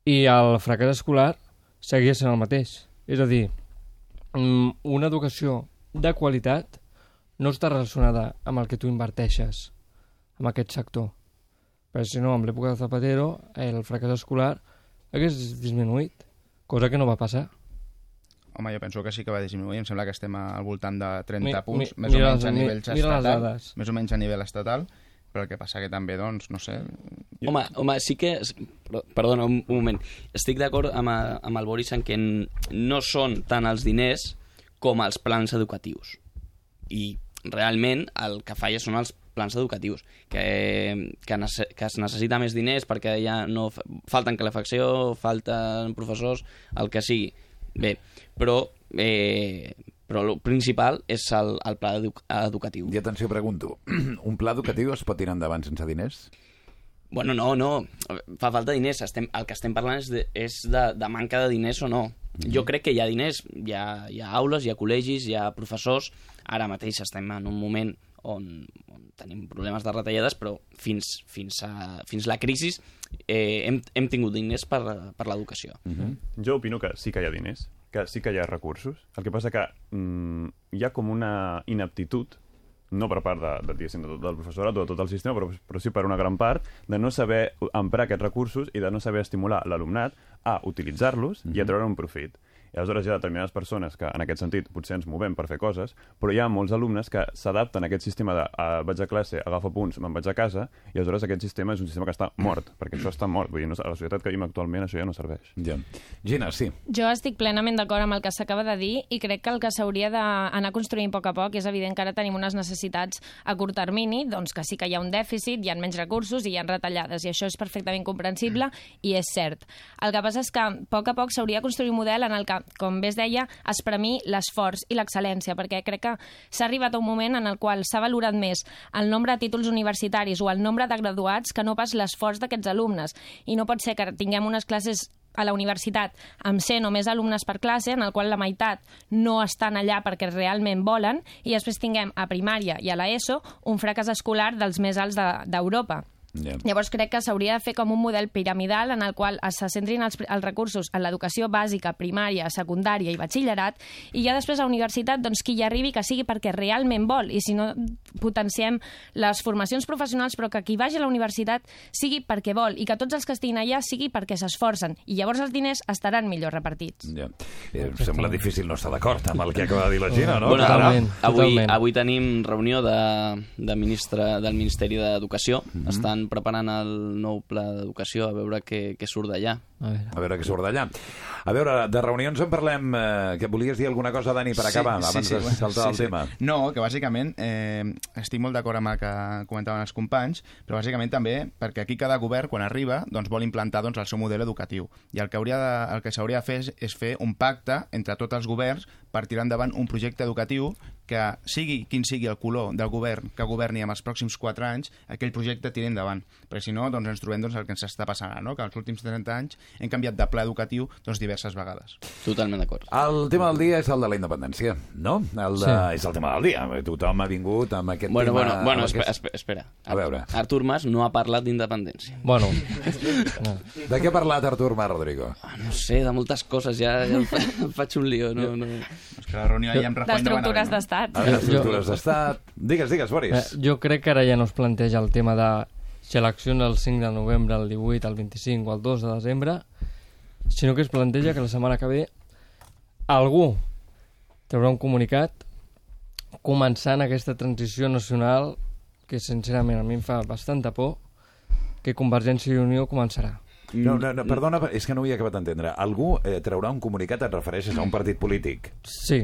I el fracàs escolar seguia sent el mateix. És a dir, mm, una educació de qualitat no està relacionada amb el que tu inverteixes en aquest sector. Perquè si no, amb l'època de Zapatero, el fracàs escolar hagués disminuït, cosa que no va passar. Home, jo penso que sí que va disminuir. Em sembla que estem al voltant de 30 Mi- punts, mi- més o menys les- a mi- nivell les estatal. Més o menys a nivell estatal, però el que passa que també, doncs, no sé... Home, home, sí que... Perdona, un, un moment. Estic d'acord amb, a- amb el Boris en que no són tant els diners com els plans educatius. I realment el que falla són els plans educatius, que, que, nece que es necessita més diners perquè ja no fa- falten calefacció, falten professors, el que sigui. Bé, però, eh, però el principal és el, el pla edu educatiu. I atenció, pregunto, un pla educatiu es pot tirar endavant sense diners? Bueno, no, no, fa falta diners. Estem, el que estem parlant és de, és de, de manca de diners o no. Jo crec que hi ha diners, hi ha, hi ha aules, hi ha col·legis, hi ha professors. Ara mateix estem en un moment on, on tenim problemes de retallades, però fins, fins, a, fins la crisi eh, hem, hem tingut diners per, per l'educació. Jo opino que sí que hi ha diners, que sí que hi ha recursos. El que passa que mm, hi ha com una inaptitud no per part de, de, diguéssim, de, del professorat o de tot el sistema, però, però sí per una gran part, de no saber emprar aquests recursos i de no saber estimular l'alumnat a utilitzar-los i a treure un profit. I aleshores hi ha determinades persones que, en aquest sentit, potser ens movem per fer coses, però hi ha molts alumnes que s'adapten a aquest sistema de ah, vaig a classe, agafo punts, me'n vaig a casa, i aleshores aquest sistema és un sistema que està mort, perquè això està mort. Vull dir, no, a la societat que vivim actualment això ja no serveix. Ja. Gina, sí. Jo estic plenament d'acord amb el que s'acaba de dir i crec que el que s'hauria d'anar construint a poc a poc és evident que ara tenim unes necessitats a curt termini, doncs que sí que hi ha un dèficit, hi ha menys recursos i hi ha retallades, i això és perfectament comprensible i és cert. El que passa és que a poc a poc s'hauria de construir un model en el que, com bé es deia, es premir l'esforç i l'excel·lència, perquè crec que s'ha arribat a un moment en el qual s'ha valorat més el nombre de títols universitaris o el nombre de graduats que no pas l'esforç d'aquests alumnes. I no pot ser que tinguem unes classes a la universitat amb 100 o més alumnes per classe, en el qual la meitat no estan allà perquè realment volen, i després tinguem a primària i a l'ESO un fracàs escolar dels més alts de- Ja. Llavors crec que s'hauria de fer com un model piramidal en el qual es centrin els, els recursos en l'educació bàsica, primària, secundària i batxillerat i ja després a la universitat doncs, qui hi arribi que sigui perquè realment vol i si no potenciem les formacions professionals però que qui vagi a la universitat sigui perquè vol i que tots els que estiguin allà sigui perquè s'esforcen i llavors els diners estaran millor repartits. Ja. Eh, em sembla difícil no estar d'acord amb el que acaba de dir la Gina, no? Bueno, Caram. avui, avui tenim reunió de, de ministre, del Ministeri d'Educació. Mhm. Estan preparant el nou pla d'educació, a veure què, què surt d'allà. A veure. A veure què surt d'allà. A veure, de reunions en parlem... Eh, que volies dir alguna cosa, Dani, per acabar, abans de saltar el tema? No, que bàsicament eh, estic molt d'acord amb el que comentaven els companys, però bàsicament també perquè aquí cada govern, quan arriba, doncs, vol implantar doncs, el seu model educatiu. I el que, hauria de, el que s'hauria de fer és, és fer un pacte entre tots els governs per tirar endavant un projecte educatiu que sigui quin sigui el color del govern que governi en els pròxims 4 anys, aquell projecte tiri endavant. Perquè si no, doncs ens trobem doncs, el que ens està passant ara, no? que els últims 30 anys hem canviat de pla educatiu doncs, diverses vegades. Totalment d'acord. El tema del dia és el de la independència, no? El de, Sí. És el tema del dia. Tothom ha vingut amb aquest Bueno, tema... bueno, bueno, amb espera, aquest... espera. A veure. Artur Mas no ha parlat d'independència. Bueno. De què ha parlat Artur Mas, Rodrigo? No sé, de moltes coses, ja, ja em, fa, em faig un lío. No, no. És que la reunió ahir amb Rajoy no va anar bé, D'estructures d'estat. A veure, estructures d'estat... Digues, digues, Boris. Eh, jo crec que ara ja no es planteja el tema de si eleccions el 5 de novembre, el 18, el 25 o el 2 de desembre, sinó que es planteja que la setmana que ve algú traurà un comunicat començant aquesta transició nacional que sincerament a mi em fa bastanta por que Convergència i Unió començarà. No, no, no, perdona, és que no ho he acabat d'entendre. Algú eh, traurà un comunicat, et refereixes a un partit polític? Sí.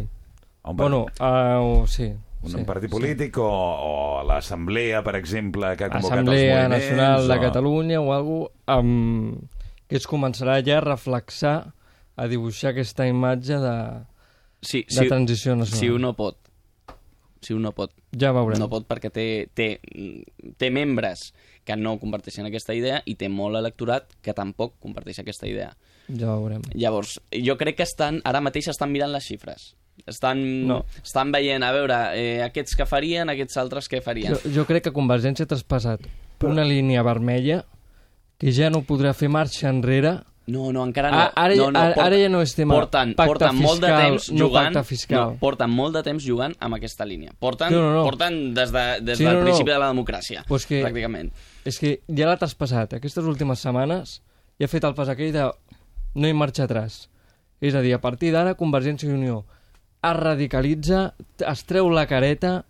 Un Bueno, uh, sí. Un, sí, partit sí. polític o, o l'Assemblea, per exemple, que ha convocat Assemblea els moviments? Nacional de o... Catalunya o algú amb... que es començarà ja a reflexar, a dibuixar aquesta imatge de, Sí, de si, transició nacional. Si un no pot. Si un no pot. Ja veurem. No pot perquè té, té, té membres que no comparteixen aquesta idea i té molt electorat que tampoc comparteix aquesta idea. Ja veurem. Llavors, jo crec que estan, ara mateix estan mirant les xifres. Estan, No. estan veient, a veure, eh, aquests que farien, aquests altres que farien. Jo, jo crec que Convergència ha traspassat una línia vermella que ja no podrà fer marxa enrere No, no, encara no. A- ara, no, no, ara, ara ja no és tema porten, pacte porten molt de fiscal, temps no jugant, pacte fiscal. No, porten molt de temps jugant amb aquesta línia. Porten, No, no, no. porten des, de, des Sí, del no, no. principi de la democràcia, Pues que, pràcticament. És que ja l'ha traspassat. Aquestes últimes setmanes ja ha fet el pas aquell de no hi marxa atrás. És a dir, a partir d'ara, Convergència i Unió es radicalitza, es treu la careta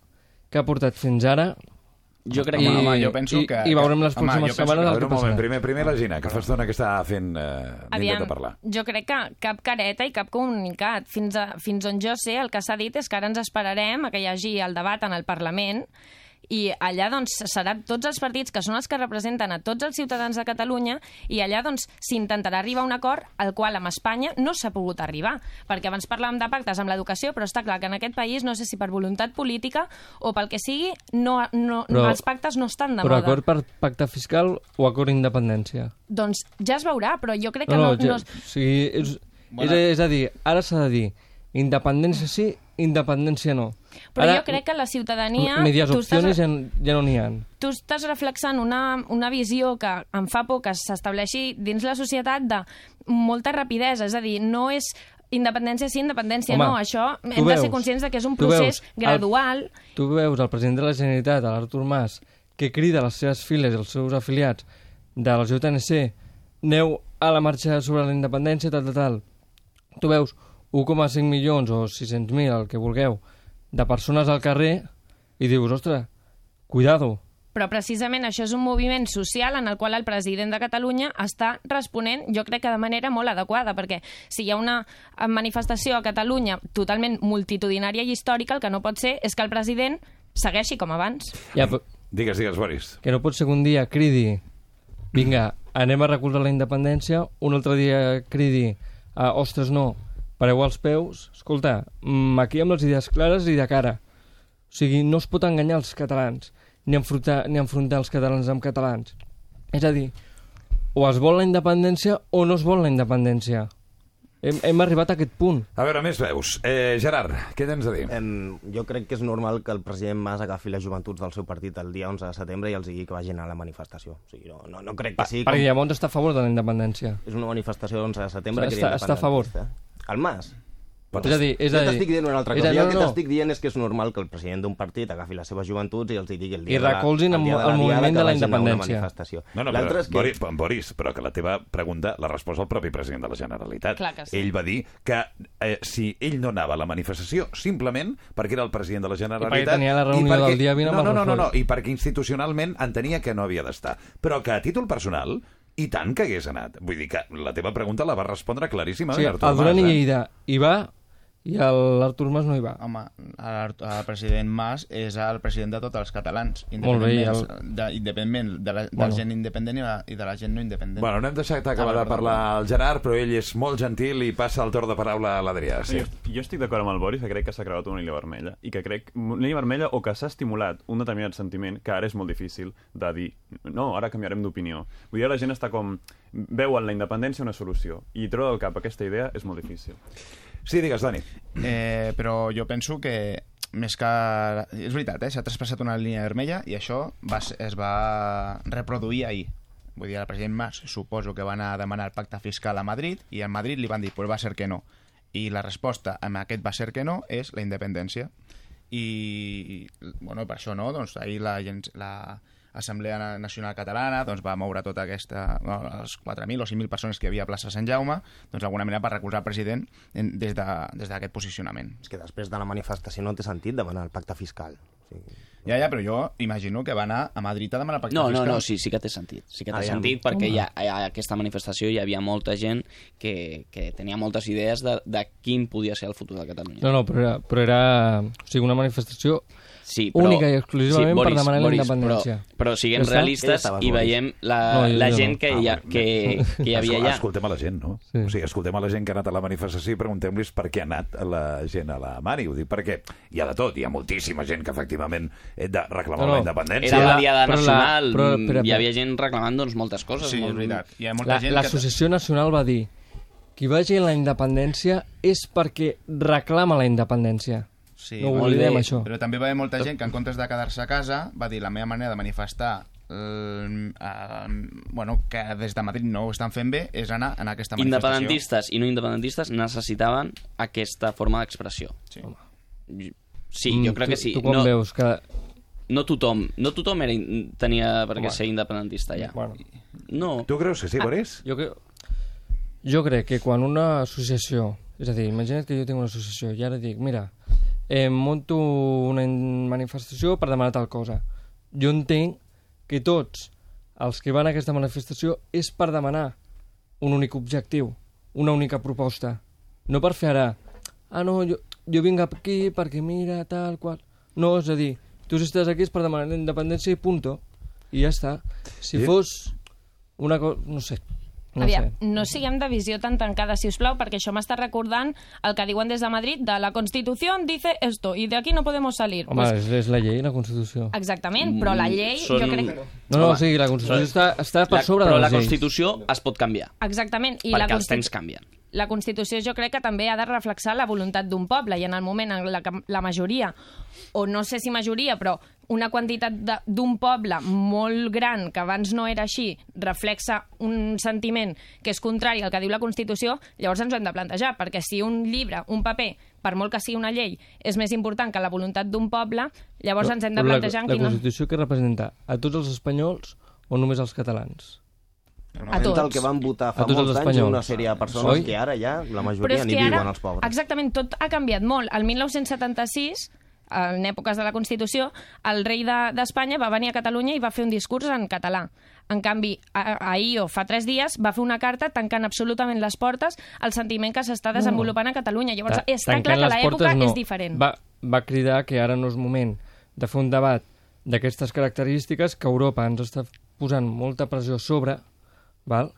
que ha portat fins ara Jo crec I, que- home, jo penso i, que- I veurem les home, pròximes setmanes el que passarà. primer, primer la Gina, que fa estona que està fent... Eh, Aviam, de parlar. jo crec que cap careta i cap comunicat. Fins, a, fins on jo sé, el que s'ha dit és que ara ens esperarem a que hi hagi el debat en el Parlament i allà doncs seran tots els partits que són els que representen a tots els ciutadans de Catalunya i allà doncs s'intentarà arribar a un acord al qual amb Espanya no s'ha pogut arribar perquè abans parlàvem de pactes amb l'educació però està clar que en aquest país no sé si per voluntat política o pel que sigui no, no, Però- els pactes no estan de Però moda acord per pacte fiscal o acord independència? doncs ja es veurà però jo crec que No, no, no, ja, no, o sigui, és, és, és a dir, ara s'ha de dir independència sí, independència no. Però ara, jo crec que la ciutadania... Medies opcions ja, ja no n'hi ha. tu estàs reflexant una, una visió que em fa por que s'estableixi dins la societat de molta rapidesa, és a dir, no és independència sí, independència Home, no, això hem de ser veus- conscients de que és un procés veus el- gradual. Tu veus el president de la Generalitat, l'Artur Mas, que crida a les seves files i els seus afiliats de la JNC aneu a la marxa sobre la independència, tal, tal, tal. Tu veus 1,5 milions o 600.000, el que vulgueu, de persones al carrer i dius, ostres, cuidado, Però precisament això és un moviment social en el qual el president de Catalunya està responent, jo crec que de manera molt adequada, perquè si hi ha una manifestació a Catalunya totalment multitudinària i històrica, el que no pot ser és que el president segueixi com abans. Ja, però- Digues, digues, Boris. que no pot ser que un dia cridi vinga, anem a recolzar la independència, un altre dia cridi ah, ostres, no, pareu als peus, escolta, mm, aquí amb les idees clares i de cara. O sigui, no es pot enganyar els catalans, ni enfrontar, ni enfrontar els catalans amb catalans. És a dir, o es vol la independència o no es vol la independència. Hem, hem arribat a aquest punt. A veure, més veus. Eh, Gerard, què tens a dir? Em, jo crec que és normal que el president Mas agafi les joventuts del seu partit el dia 11 de setembre i els digui que vagin a la manifestació. O sigui, no, no, no crec que sigui... Perquè llavors està a favor de la independència. És una manifestació l'11 de setembre Està- que està a favor. El Mas? És a dir, és a dir- t'estic dient una altra és cosa. a- Jo no, el que no. t'estic dient és que és normal que el president d'un partit agafi les seves joventuts i els digui el dia I de la, el dia de la el diada moviment de la vagin a una independència. manifestació. No, no, però, és que... Boris, Boris, però que la teva pregunta l'ha respost el propi president de la Generalitat. Sí. Ell va dir que eh, si ell no anava a la manifestació simplement perquè era el president de la Generalitat... perquè tenia la reunió perquè- del dia 20 amb no, no, no, no, no, i perquè institucionalment entenia que no havia d'estar. Però que a títol personal, i tant que hagués anat. Vull dir que la teva pregunta la va respondre claríssimament Sí, el Duran Mas, i eh? Lleida hi va i el- l'Artur Mas no hi va. Home, l'Art- el president Mas és el president de tots els catalans, Molt bé, i el- independentment de, independentment de la, de Bueno. la gent independent i, la, i de la gent no independent. Bueno, no hem deixat Ah, acabar de parlar el Gerard, però ell és molt gentil i passa el torn de paraula a l'Adrià. Sí. Jo, jo estic d'acord amb el Boris, que crec que s'ha creat una línia vermella, i que crec una línia vermella o que s'ha estimulat un determinat sentiment que ara és molt difícil de dir no, ara canviarem d'opinió. Vull dir, la gent està com... veu en la independència una solució, i treure del cap aquesta idea és molt difícil. Sí, digues, Dani. Eh, però jo penso que més que... És veritat, eh? s'ha traspassat una línia vermella i això va, es va reproduir ahir. Vull dir, el president Mas suposo que va anar a demanar el pacte fiscal a Madrid i a Madrid li van dir, pues va ser que no. I la resposta amb aquest va ser que no és la independència. I, bueno, per això no, doncs ahir la, la Assemblea Nacional Catalana doncs, va moure tota aquesta, no, les 4.000 o 5.000 persones que hi havia a plaça Sant Jaume, doncs d'alguna manera per recolzar el president en, des d'aquest de, des posicionament. És que després de la manifestació no té sentit demanar el pacte fiscal. O sigui, Ja, ja, però jo imagino que va anar a Madrid a demanar el pacte No, no, fiscal. no, sí, sí que té sentit. Sí que té Aviam. sentit perquè Home. hi ha, hi ha aquesta manifestació hi havia molta gent que, que tenia moltes idees de, de quin podia ser el futur de Catalunya. No, no, però era, però era o sigui, una manifestació Sí, però- única i exclusivament sí, Boris, per demanar Boris, la independència. Però, però siguem Ja està? realistes i veiem la, No, jo- la gent no. que, hi ha, que, que hi havia allà. Escoltem a la gent, no? Sí. O sigui, escoltem a la gent que ha anat a la manifestació i preguntem-los per què ha anat la gent a la Mani. Ho dic perquè hi ha de tot. Hi ha moltíssima gent que efectivament eh, de reclamar No, no. la independència. Era la Diada Però la- Nacional, però- espera, hi havia gent reclamant doncs, moltes coses. Sí, molt... és veritat. Hi ha molta La- gent que... L'Associació Nacional va dir qui vagi a la independència és perquè reclama la independència. Sí, no ho oblidem, bé, això. Però també va haver molta gent que en comptes de quedar-se a casa va dir la meva manera de manifestar eh, eh, bueno, que des de Madrid no ho estan fent bé és anar en aquesta manifestació. Independentistes i no independentistes necessitaven aquesta forma d'expressió. Sí. Sí, Mm, jo crec tu- que sí. tu com no, veus que- No tothom, no tothom era, tenia per què Home. ser independentista ja. Bueno. No. Tu creus que sí, Boris? Jo, crec, jo crec que quan una associació, és a dir, imagina't que jo tinc una associació i ara dic, mira, eh, monto una manifestació per demanar tal cosa. Jo entenc que tots els que van a aquesta manifestació és per demanar un únic objectiu, una única proposta. No per fer ara, ah no, jo, jo vinc aquí perquè mira, tal, qual... No, és a dir, tu si estàs aquí és per demanar la independència i punto. I ja està. Si Sí. fos una cosa... No sé. No Aviam, sé. no siguem de visió tan tancada, si us plau, perquè això m'està recordant el que diuen des de Madrid de la Constitució dice esto, i de aquí no podemos salir. Home, és, és la llei, la Constitució. Exactament, però la llei, Són- jo crec... No, no, o sigui, la Constitució està, està per La- sobre però de la les lleis. Constitució es pot canviar, Exactament. I perquè la els Constitu- temps canvien. La Constitució jo crec que també ha de reflexar la voluntat d'un poble i en el moment en la que la majoria, o no sé si majoria, però una quantitat d'un poble molt gran, que abans no era així, reflexa un sentiment que és contrari al que diu la Constitució, llavors ens ho hem de plantejar, perquè si un llibre, un paper, per molt que sigui una llei, és més important que la voluntat d'un poble, llavors ens hem de Però la- plantejar en la, quina... Constitució que representa a tots els espanyols o només als catalans? A tots. el que van votar fa molts anys espanyols. una sèrie de persones Oi? que ara ja la majoria ni viuen ara, els pobres. exactament, tot ha canviat molt. El 1976, en èpoques de la Constitució, el rei de- d'Espanya va venir a Catalunya i va fer un discurs en català. En canvi, a- ahir o fa tres dies va fer una carta tancant absolutament les portes al sentiment que s'està desenvolupant a Catalunya. Llavors, Ta- està clar que l'època no. és diferent. Va, va cridar que ara no és moment de fer un debat d'aquestes característiques, que Europa ens està posant molta pressió sobre, val?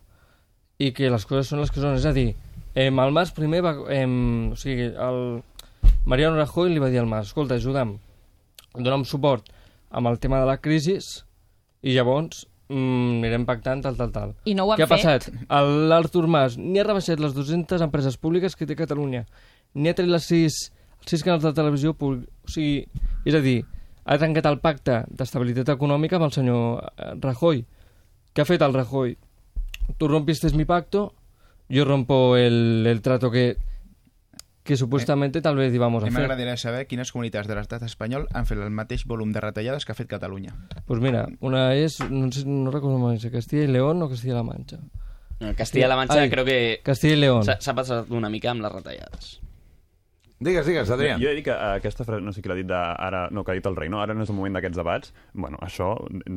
i que les coses són les que són. És a dir, eh, el Mas primer va... Eh, o sigui, el Mariano Rajoy li va dir al Mas, escolta, ajuda'm, dona'm suport amb el tema de la crisi i llavors mm, anirem pactant tal, tal, tal. I no ho han Què ha fet. passat? L'Artur Mas ni ha rebaixat les 200 empreses públiques que té Catalunya, ni ha tret les 6, els 6 canals de televisió públic. O sigui, és a dir, ha trencat el pacte d'estabilitat econòmica amb el senyor eh, Rajoy. Què ha fet el Rajoy? Tú rompiste mi pacto, yo rompo el, el trato que, que supuestamente tal vez íbamos a mi hacer. m'agradaria saber quines comunitats de l'estat espanyol han fet el mateix volum de retallades que ha fet Catalunya. Pues mira, una es, no, sé, no recuerdo más, Castilla y León o Castilla-La Mancha. No, Castilla-La Mancha Ai, creo que Castilla y León. s'ha s'ha passat una mica amb les retallades. Digues, digues, Adrià. Jo he de dir que eh, aquesta frase, no sé qui l'ha dit, de, ara, no, que ha dit el rei, no? ara no és el moment d'aquests debats. Bueno, això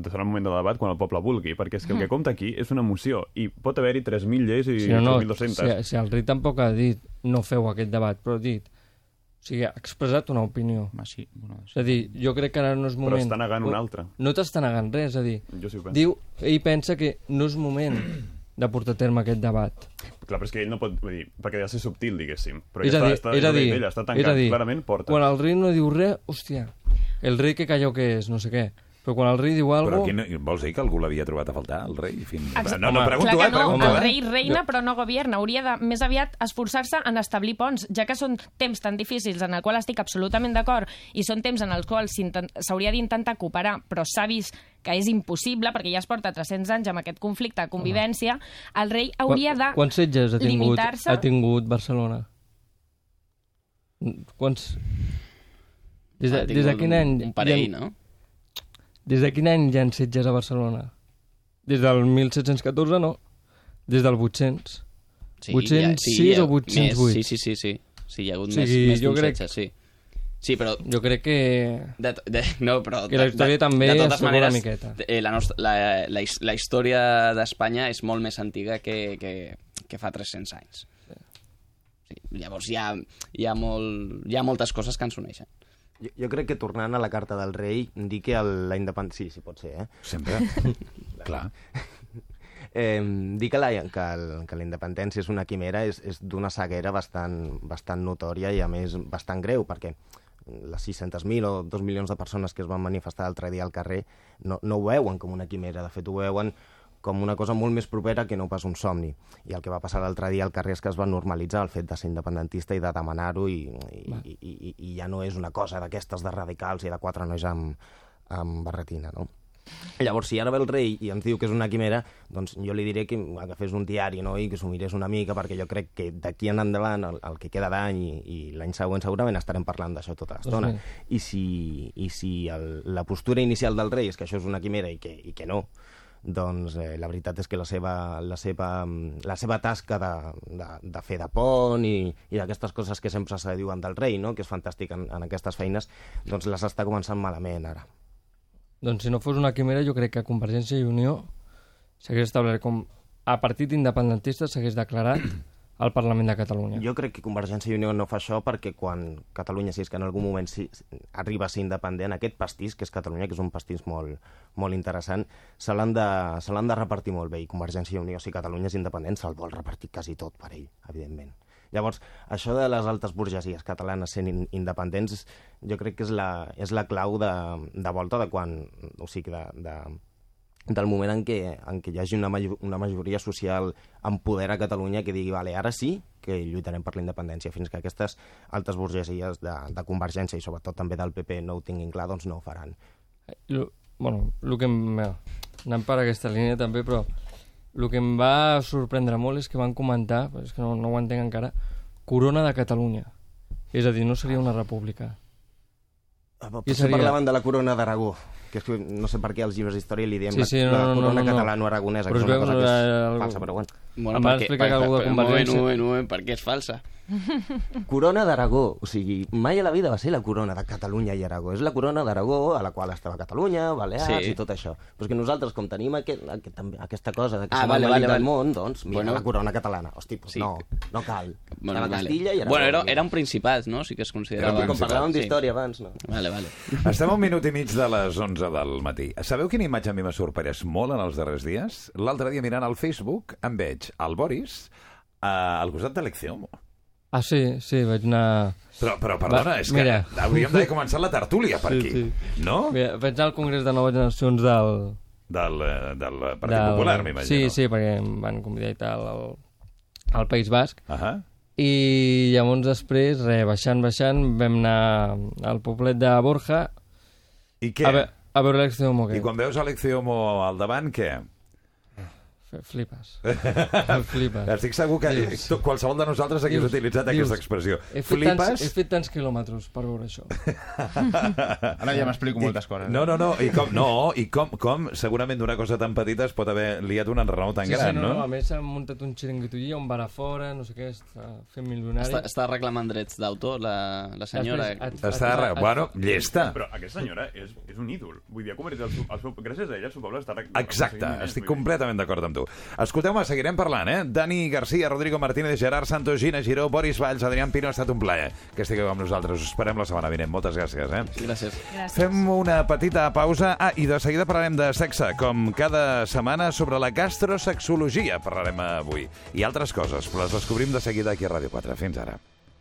serà el moment de debat quan el poble vulgui, perquè és que el que compta aquí és una moció, i pot haver-hi 3.000 lleis i Si no, no, 3.200. si, si el rei tampoc ha dit no feu aquest debat, però ha dit O sigui, ha expressat una opinió. Home, sí. Bueno, És a dir, jo crec que ara no és Però moment... està negant una altra. No t'està negant res, és a dir... Jo sí ho penso. Diu, ell pensa que no és moment de portar a terme aquest debat. Clar, però és que ell no pot... Vull dir, perquè ha de ser subtil, diguéssim. Però és ja a dir, està, és està, a dir, ella està és a tancat, dir, clarament porta. Quan el rei no diu res, hòstia, el rei que calleu que és, no sé què. Però quan el rei diu Però alguna aquí no, vols dir que algú l'havia trobat a faltar, el rei? Fins... Exacte. No, no, Home, pregunto, Clar eh, que no, pregunto, el eh? rei reina però no governa. Hauria de més aviat esforçar-se en establir ponts, ja que són temps tan difícils en el qual estic absolutament d'acord i són temps en els quals s'hauria d'intentar cooperar, però s'ha vist que és impossible perquè ja es porta 300 anys amb aquest conflicte de convivència, el rei hauria de Quants setges ha tingut, ha tingut Barcelona? Quants... Des de, des de quin un- any... un parell, ha- no? Des de quin any hi ha setges a Barcelona? Des del 1714, no? Des del 800. Sí, 806 hi ha- o 808? Més, sí, sí, sí, sí. Sí, hi ha hagut O sigui, més, més jo d'un crec- setge, sí. Sí, però... Jo crec que... De, de, no, però... Que la història també de es totes toca una maneres, miqueta. eh, la, nostra, la, la, la història d'Espanya és molt més antiga que, que, que fa 300 anys. Sí, llavors hi ha, hi, ha molt, hi ha moltes coses que ens uneixen. Jo, jo crec que tornant a la carta del rei, dir que el, la independència... Sí, sí, pot ser, eh? Sempre. Clar. Eh, dir que la, que, el, que la independència és una quimera és, és d'una ceguera bastant, bastant notòria i, a més, bastant greu, perquè les 600.000 o 2 milions de persones que es van manifestar l'altre dia al carrer no, no ho veuen com una quimera, de fet ho veuen com una cosa molt més propera que no pas un somni. I el que va passar l'altre dia al carrer és que es va normalitzar el fet de ser independentista i de demanar-ho i, i, i, i, i ja no és una cosa d'aquestes de radicals i de quatre nois amb, amb barretina, no? Llavors, si ara ve el rei i ens diu que és una quimera, doncs jo li diré que agafés un diari no? i que s'ho mirés una mica, perquè jo crec que d'aquí en endavant, el, el que queda d'any i, i l'any següent segurament estarem parlant d'això tota l'estona. I si, i si el, la postura inicial del rei és que això és una quimera i que, i que no, doncs eh, la veritat és que la seva, la seva, la seva tasca de, de, de fer de pont i, i d'aquestes coses que sempre se diuen del rei, no? que és fantàstic en, en aquestes feines, doncs les està començant malament ara. Doncs si no fos una quimera, jo crec que Convergència i Unió s'hagués establert com a partit independentista s'hagués declarat al Parlament de Catalunya. Jo crec que Convergència i Unió no fa això perquè quan Catalunya, si és que en algun moment si, arriba a ser independent, aquest pastís, que és Catalunya, que és un pastís molt, molt interessant, se l'han de, se de repartir molt bé. I Convergència i Unió, si Catalunya és independent, se'l vol repartir quasi tot per ell, evidentment. Llavors, això de les altes burgesies catalanes sent in independents, jo crec que és la, és la clau de, de volta de quan, o sigui, de, de, del moment en què, en què hi hagi una, major, una majoria social amb poder a Catalunya que digui, vale, ara sí que lluitarem per la independència, fins que aquestes altes burgesies de, de Convergència i sobretot també del PP no ho tinguin clar, doncs no ho faran. Lo, bueno, el que Anem per aquesta línia també, però el que em va sorprendre molt és que van comentar, però és que no, no ho entenc encara, Corona de Catalunya. És a dir, no seria una república. Ah, Potser seria... parlaven de la corona d'Aragó, que és que no sé per què als llibres d'història li diem Sí, sí, la, no, la no, corona no, no. catalano-aragonesa, Però que és es una cosa que és algú- falsa, però bueno. Bueno, Em va explicar que per- algú de per- un moment, Convergència- un moment, un moment, per què és falsa? Corona d'Aragó, o sigui, mai a la vida va ser la corona de Catalunya i Aragó, és la corona d'Aragó a la qual estava Catalunya, Balears Sí. i tot això. Però és que nosaltres, com tenim aquest, aquest, també- aquesta cosa de que Ah, som vale, el vale, del vale. món, doncs mira Bueno. la corona catalana. Hosti, doncs Sí. no, no cal. Bueno, Estava vale. Castilla i Aragó. bueno era, era un principat, no? Sí que es considerava... Era com parlàvem Sí. d'història abans, no? Vale, vale. Estem a un minut i mig de les 11 del matí. Sabeu quina imatge a mi m'ha sorprès molt en els darrers dies? L'altre dia mirant al Facebook em veig el Boris eh, al costat de l'Ecceomo. Ah, sí, sí, vaig anar... Però, però perdona, Va, és que mira. hauríem d'haver començat la tertúlia per Sí, aquí, sí. no? Mira, vaig anar al Congrés de Noves Generacions del... Del, eh, del Partit Popular, m'imagino. Sí, sí, perquè em van convidar i tal al, al País Basc. Uh -huh. I llavors després, re, baixant, baixant, vam anar al poblet de Borja I què? a, ve, a veure l'Exceomo. I quan veus l'Ecceomo al davant, què? Flipes. Flipes. Estic segur que Dius- tu, qualsevol de nosaltres hagués dius- utilitzat dius, aquesta expressió. He fet, Flipes? tants, he fet tants quilòmetres per veure això. Ara ja m'explico moltes coses. No, no, no, i com, no, i com, com segurament d'una cosa tan petita es pot haver liat un enrenou tan sí, gran, sí, no, no? no? A més, han muntat un xiringuito allà, un bar a fora, no sé què, està fent milionari. Està, està reclamant drets d'autor, la, la senyora. Després, Està, re... bueno, llesta. Però aquesta senyora és, és un ídol. Vull dir, ha convertit el el seu, gràcies a ella el seu poble està... Exacte, estic completament d'acord amb tu. Tu. Escolteu-me, seguirem parlant, eh? Dani Garcia, Rodrigo Martínez, Gerard Santos, Gina Giró, Boris Valls, Adrián Pino, ha estat un plaer que estigueu amb nosaltres. Us esperem la setmana vinent. Moltes gràcies, eh? Gràcies. Fem una petita pausa. Ah, i de seguida parlarem de sexe, com cada setmana sobre la gastrosexologia parlarem avui. I altres coses, però les descobrim de seguida aquí a Ràdio 4. Fins ara.